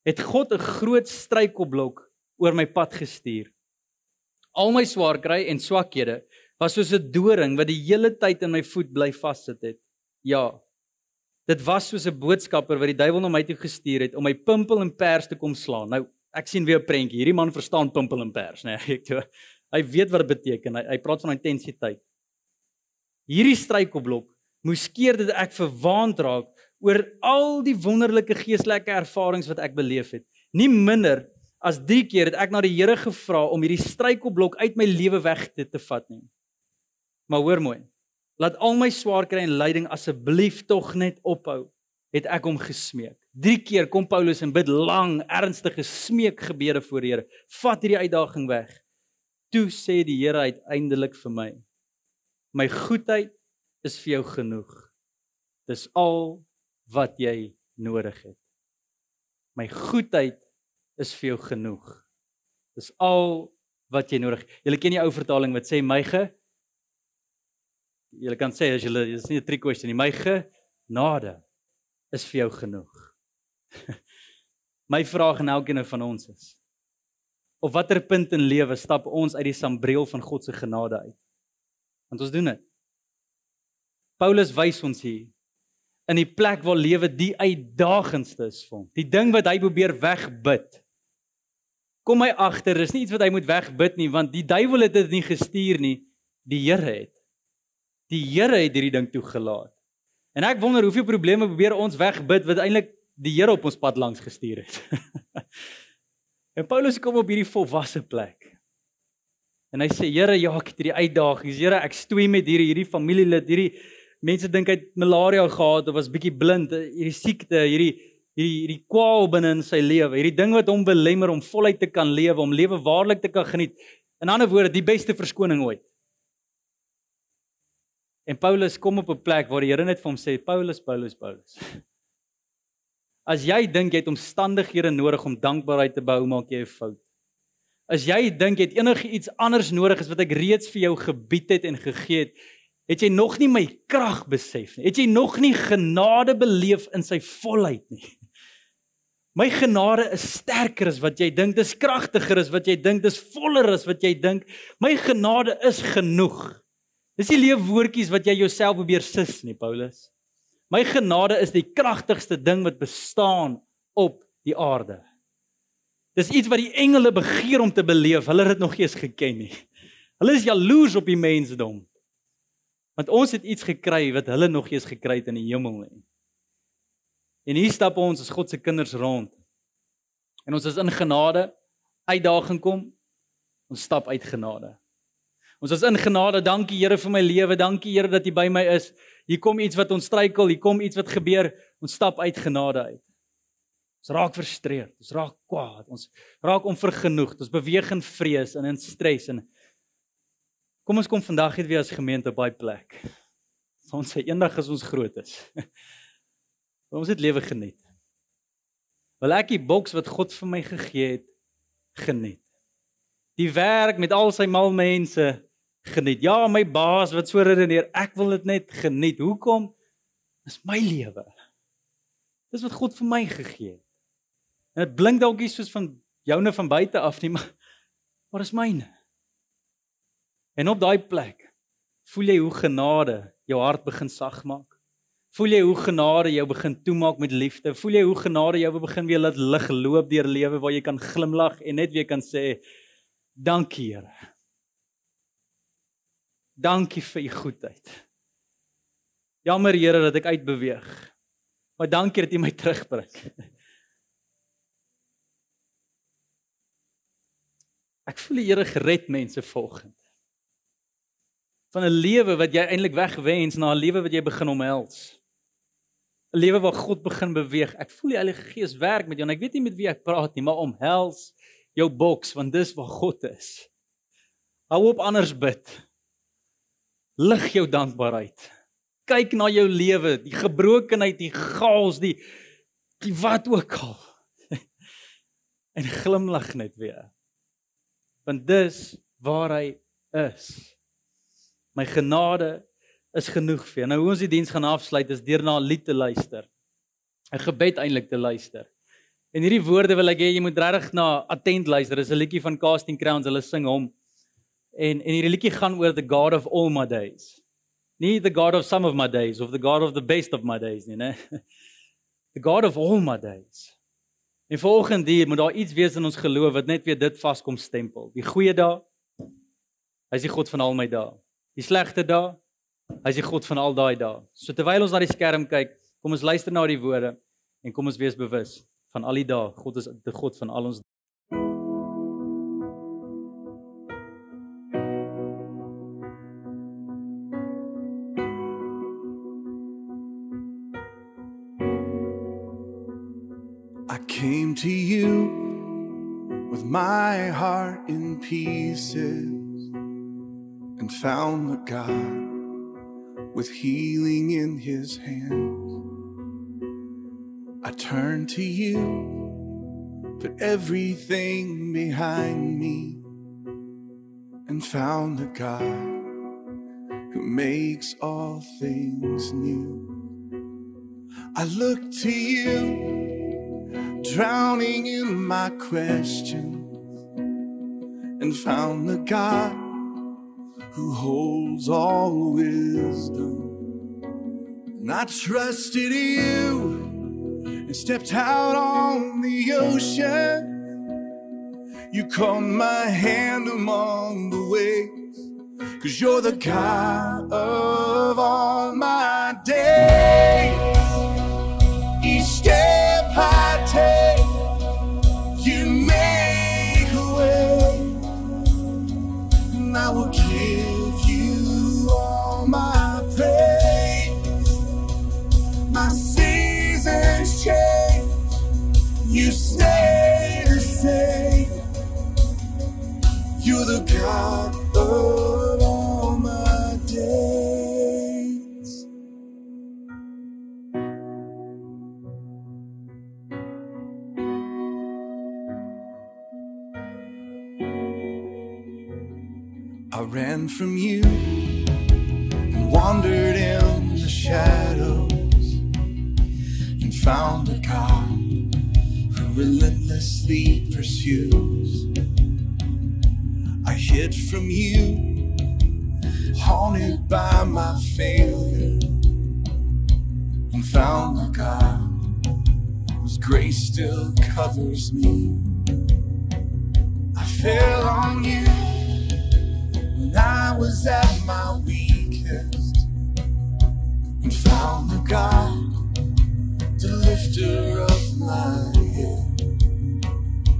het God 'n groot struikelblok oor my pad gestuur. Al my swaar kry en swakhede was soos 'n doring wat die hele tyd in my voet bly vassit het. Ja, Dit was soos 'n boodskapper wat die duiwel na my toe gestuur het om my pimpel en pers te kom slaan. Nou, ek sien weer 'n prentjie. Hierdie man verstaan pimpel en pers, né? Nee, ek hy weet wat dit beteken. Hy hy praat van intensiteit. Hierdie struikelblok moes keer dat ek verwaand raak oor al die wonderlike geestelike ervarings wat ek beleef het. Nie minder as 3 keer het ek na die Here gevra om hierdie struikelblok uit my lewe weg te, te vat nie. Maar hoor mooi. Laat al my swaar kry en lyding asseblief tog net ophou, het ek hom gesmeek. 3 keer kom Paulus en bid lang, ernstige smeekgebede voor die Here. Vat hierdie uitdaging weg. Toe sê die Here uiteindelik vir my: My goedheid is vir jou genoeg. Dis al wat jy nodig het. My goedheid is vir jou genoeg. Dis al wat jy nodig. Jy ken die ou vertaling wat sê my ge Jy kan sê as jy dis nie 'n trick question nie. My genade is vir jou genoeg. my vraag aan elkeen van ons is: Op watter punt in lewe stap ons uit die sambreel van God se genade uit? Want ons doen dit. Paulus wys ons hier in die plek waar lewe die uitdagendste is vir hom. Die ding wat hy probeer wegbid. Kom my agter, dis nie iets wat hy moet wegbid nie, want die duiwel het dit nie gestuur nie, die Here het. Die Here het hierdie ding toegelaat. En ek wonder hoeveel probleme probeer ons wegbid wat eintlik die Here op ons pad langs gestuur het. en Paulus kom op hierdie volwasse plek. En hy sê Here, ja, ek het hierdie uitdagings. Here, ek stoei met hierdie hierdie familielid, hierdie mense dink hy het malaria gehad of was bietjie blind, hierdie siekte, hierdie hierdie hierdie kwaal binne in sy lewe, hierdie ding wat hom belemmer om voluit te kan lewe, om lewe waarlik te kan geniet. In ander woorde, die beste verskoning ooit. En Paulus kom op 'n plek waar die Here net vir hom sê, Paulus, Paulus, Paulus. As jy dink jy het omstandighede nodig om dankbaarheid te behou, maak jy 'n fout. As jy dink jy het enigiets anders nodig as wat ek reeds vir jou gebied het en gegee het, Het jy nog nie my krag besef nie? Het jy nog nie genade beleef in sy volheid nie? My genade is sterker as wat jy dink, dis kragtiger as wat jy dink, dis voller as wat jy dink. My genade is genoeg. Dis nie lewe woordjies wat jy jouself probeer sis nie, Paulus. My genade is die kragtigste ding wat bestaan op die aarde. Dis iets wat die engele begeer om te beleef. Hulle het dit nog nie eens geken nie. Hulle is jaloers op die mensdom. Want ons het iets gekry wat hulle nog eens gekry het in die hemel nie. En hier stap ons as God se kinders rond. En ons is in genade uitdaging kom. Ons stap uit genade. Ons is in genade. Dankie Here vir my lewe. Dankie Here dat U by my is. Hier kom iets wat ons struikel, hier kom iets wat gebeur. Ons stap uit genade uit. Ons raak frustreerd, ons raak kwaad, ons raak onvergenoegd, ons beweeg in vrees en in stres en Kom ons kom vandag net weer as gemeente daai plek. Ons sê eendag as ons groot is. ons het lewe geniet. Wil ek die boks wat God vir my gegee het geniet. Die werk met al sy mal mense geniet. Ja, my baas wat so redeneer, ek wil dit net geniet. Hoekom? Dis my lewe. Dis wat God vir my gegee het. En dit blink dalk nie soos van joune van buite af nie, maar maar is myne. En op daai plek voel jy hoe genade jou hart begin sag maak. Voel jy hoe genade jou begin toemaak met liefde? Voel jy hoe genade jou begin weer laat lig loop deur lewe waar jy kan glimlag en net weer kan sê dankie Here. Dankie vir u goedheid. Jammer Here dat ek uitbeweeg. Maar dankie dat u my terugbring. Ek voel die Here gered mense volgens van 'n lewe wat jy eintlik wegwens na 'n lewe wat jy begin omhels. 'n Lewe waar God begin beweeg. Ek voel die Heilige Gees werk met jou en ek weet nie met wie ek praat nie, maar omhels jou boks want dis waar God is. Hou op anders bid. Lig jou dankbaarheid. Kyk na jou lewe, die gebrokenheid, die chaos, die die wat ook al. en glimlag net weer. Want dis waar hy is. My genade is genoeg vir jou. Nou hoe ons die diens gaan afsluit is deur na 'n lied te luister. 'n Gebed eintlik te luister. En hierdie woorde wil ek hê jy moet regtig na attent luister. Dis 'n liedjie van Casting Crowns. Hulle sing hom. En en hierdie liedjie gaan oor the God of all my days. Nie the God of some of my days of the God of the best of my days nie, né? The God of all my days. En volgens hier moet daar iets wees in ons geloof wat net weer dit vaskom stempel. Die goeie dae. Hy is die God van al my dae die slegte dae. Hy is die God van al daai dae. So terwyl ons na die skerm kyk, kom ons luister na die woorde en kom ons wees bewus van al die dae. God is die God van al ons I came to you with my heart in pieces. And found the God with healing in his hands. I turned to you, put everything behind me, and found the God who makes all things new. I look to you, drowning in my questions, and found the God who holds all wisdom. And I trusted you and stepped out on the ocean. You caught my hand among the waves, cause you're the God of all my Of all my days. I ran from you and wandered in the shadows and found a God who relentlessly pursues. Hid from you, haunted by my failure, and found a God. Whose grace still covers me. I fell on you when I was at my weakest. And found the God, the lifter of my head.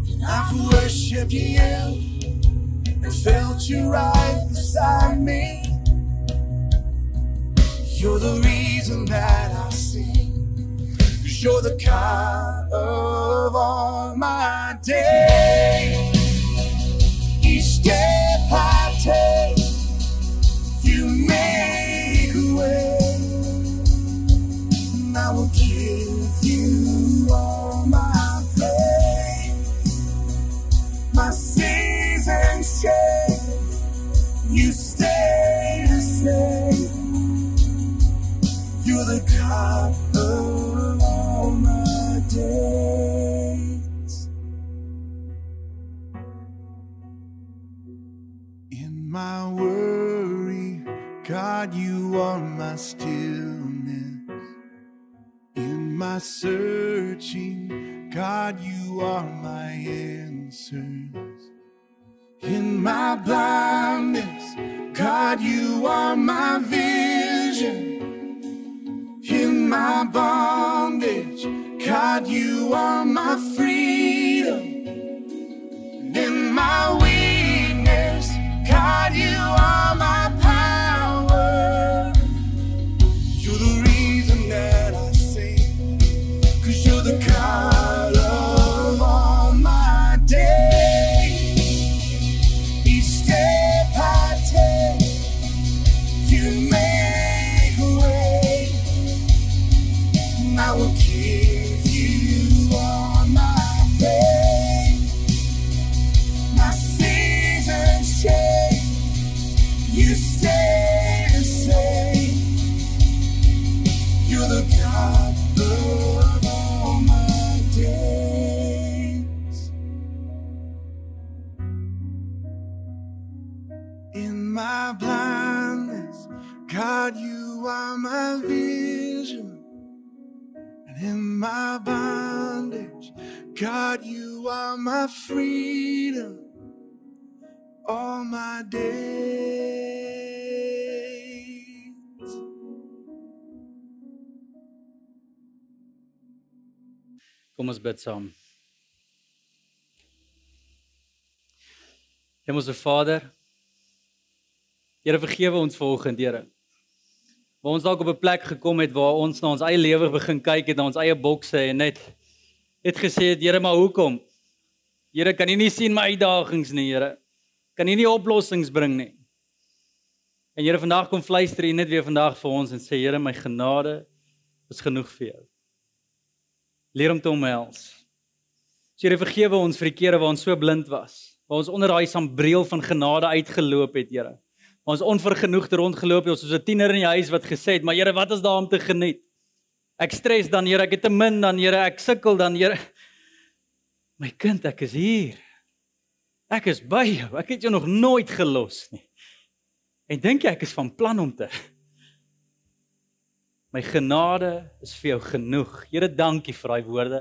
And I've worshipped you and felt you right beside me. You're the reason that I sing, cause you're the God of all my days. Each step my worry, God, you are my stillness. In my searching, God, you are my answers. In my blindness, God, you are my vision. In my bondage, God, you are my freedom. In my you are God, you are my freedom. All my days. Kom ons bid saam. Hemelse Vader, Here vergewe ons vanoggend, Here. Waar ons dalk op 'n plek gekom het waar ons na ons eie lewe begin kyk het, na ons eie bokse en net het gesê het, Here, maar hoekom? Here, kan U nie sien my uitdagings nie, Here? Kan U nie oplossings bring nie? En Here, vandag kom fluister U net weer vandag vir ons en sê, Here, my genade is genoeg vir jou. Leer om te omhels. So Here vergewe ons vir die kere waar ons so blind was, waar ons onder daai sambreel van genade uitgeloop het, Here. Ons onvergenoegd rondgeloop het soos 'n tiener in die huis wat gesê het, "Maar Here, wat is daar om te geniet?" Ek stres dan, Here, ek het te min dan, Here, ek sukkel dan, Here. My kind, ek is hier. Ek is by jou. Ek het jou nog nooit gelos nie. En dink jy ek is van plan om te My genade is vir jou genoeg. Here, dankie vir daai woorde.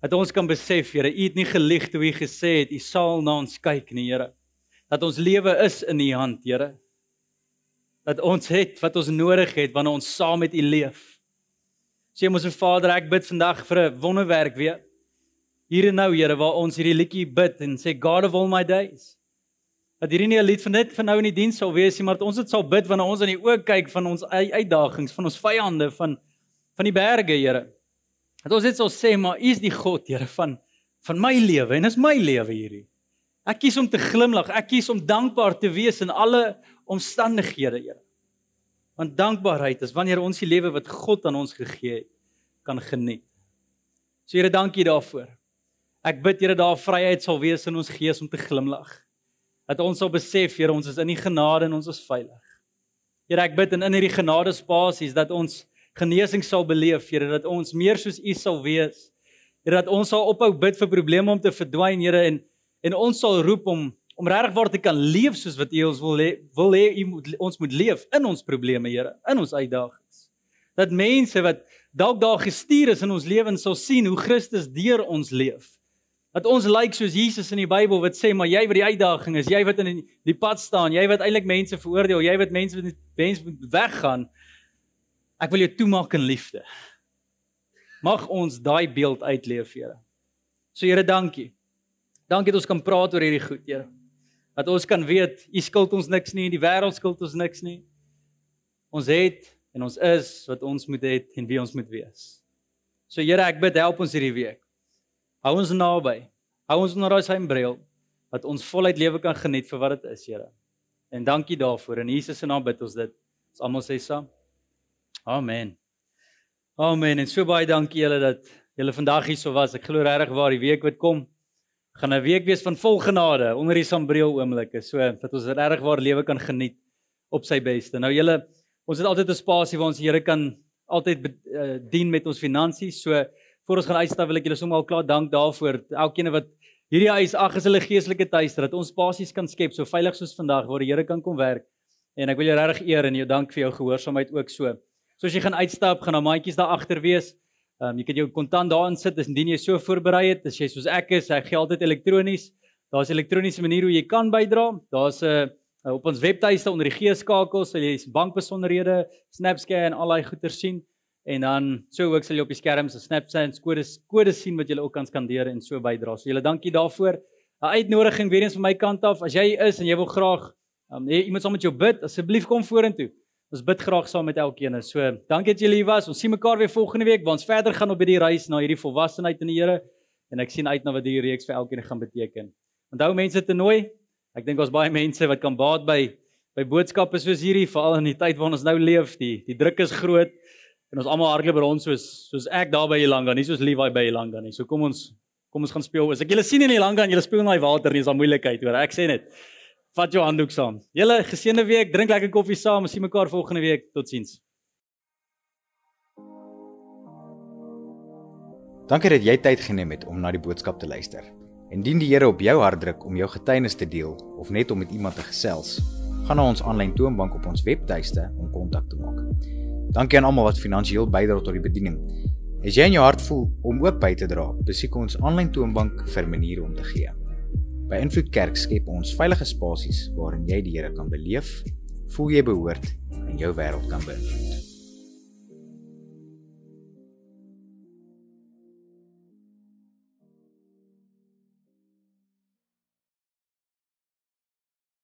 Dat ons kan besef, Here, U het nie gelieg toe U gesê het U sal na ons kyk nie, Here. Dat ons lewe is in U hand, Here. Dat ons het wat ons nodig het wanneer ons saam met U leef. Sê ons Vader, ek bid vandag vir 'n wonderwerk weer. Hier en nou, Here, waar ons hierdie liedjie bid en sê God of all my days. Dat hierdie nie 'n lied van net van nou in die diens sal wees nie, maar dat ons dit sal bid wanneer ons in die oë kyk van ons uitdagings, van ons vyande, van van die berge, Here. Dat ons dit sal sê, maar U is die God, Here, van van my lewe en is my lewe hierdie. Ek kies om te glimlag. Ek kies om dankbaar te wees in alle omstandighede, Here. Want dankbaarheid is wanneer ons die lewe wat God aan ons gegee het kan geniet. So Here, dankie daarvoor. Ek bid Here daar vryheid sal wees in ons gees om te glimlag. Dat ons sal besef, Here, ons is in die genade en ons is veilig. Here, ek bid in in hierdie genadespasies dat ons genesing sal beleef, Here, dat ons meer soos U sal wees. Here, dat ons sal ophou bid vir probleme om te verdwyn, Here, en en ons sal roep om om regtig waar te kan leef soos wat U ons wil he, wil hê U moet ons moet leef in ons probleme, Here, in ons uitdagings. Dat mense wat dalk daar gestuur is in ons lewens sal sien hoe Christus deur ons leef. Dat ons lyk like soos Jesus in die Bybel wat sê maar jy wat die uitdaging is, jy wat in die pad staan, jy wat eintlik mense veroordeel, jy wat mense wat mense moet weggaan. Ek wil jou toemaak in liefde. Mag ons daai beeld uitleef, Here. So Here, dankie. Dankie dat ons kan praat oor hierdie goed, Here. Dat ons kan weet, U skuld ons niks nie, die wêreld skuld ons niks nie. Ons het en ons is wat ons moet hê en wie ons moet wees. So Here, ek bid help ons hierdie week. Hou ons naby. Hou ons onder daai bril dat ons voluit lewe kan geniet vir wat dit is, Here. En dankie daarvoor. In Jesus se naam bid ons dit. Ons almal sê saam. Amen. Amen. En so baie dankie julle dat julle vandag hier so was. Ek glo regtig waar die week wat kom gaan 'n week wees van vol genade onder die sambreel oomblikke. So dat ons regtig waar lewe kan geniet op sy beste. Nou julle, ons het altyd 'n spasie waar ons die Here kan altyd uh, dien met ons finansies. So voor ons gaan uitstap wil ek julle sommer al klaar dank daarvoor elkeen wat hierdie huis ag is hulle geestelike tuiste dat ons basies kan skep so veilig soos vandag waar die Here kan kom werk en ek wil jou regtig eer en jou dank vir jou gehoorsaamheid ook so. So as jy gaan uitstap, gaan daar maatjies daar agter wees. Ehm um, jy kan jou kontant daarin sit as indien jy so voorberei het, as jy soos ek is, ek gee altyd elektronies. Daar's 'n elektroniese manier hoe jy kan bydra. Daar's 'n uh, op ons webtuiste onder die G-skakels, sal jy bankbesonderhede, SnapScan en al daai goeder sien. En dan so ook sal jy op die skerm se Snapchat kodes kodes sien wat jy ook kan skandeer en so bydra. So julle dankie daarvoor. 'n Uitnodiging weer eens van my kant af. As jy is en jy wil graag um, hê iemand saam met jou bid, asseblief kom vorentoe. Ons bid graag saam met elkeen. So, dankie dat julle hier was. Ons sien mekaar weer volgende week waar ons verder gaan op hierdie reis na hierdie volwassenheid in die Here. En ek sien uit na wat hierdie reeks vir elkeen gaan beteken. Onthou mense te nooi. Ek dink ons baie mense wat kan baat by by boodskappe soos hierdie, veral in die tyd waarin ons nou leef. Die die druk is groot. En ons almal hardloop rond soos soos ek daar by Elanga, nie soos Levi by Elanga nie. So kom ons kom ons gaan speel. As ek julle sien in Elanga en julle speel in daai water, nie is daar moeilikheid hoor. Ek sê net vat jou handdoek saam. Julle geseënde week, drink lekker koffie saam. Ons sien mekaar volgende week. Totsiens. Dankie dat jy tyd geneem het om na die boodskap te luister. Indien die Here op jou hart druk om jou getuienis te deel of net om met iemand te gesels, gaan na ons aanlyn toonbank op ons webtuiste om kontak te maak. Dankie aan almal wat finansiëel bydra tot die bediening. As jy in jou hart voel om ook by te dra, besoek ons aanlyn toonbank vir maniere om te gee. By Invloed Kerk skep ons veilige spasies waarin jy die Here kan beleef, voel jy behoort en jou wêreld kan beïnvloed.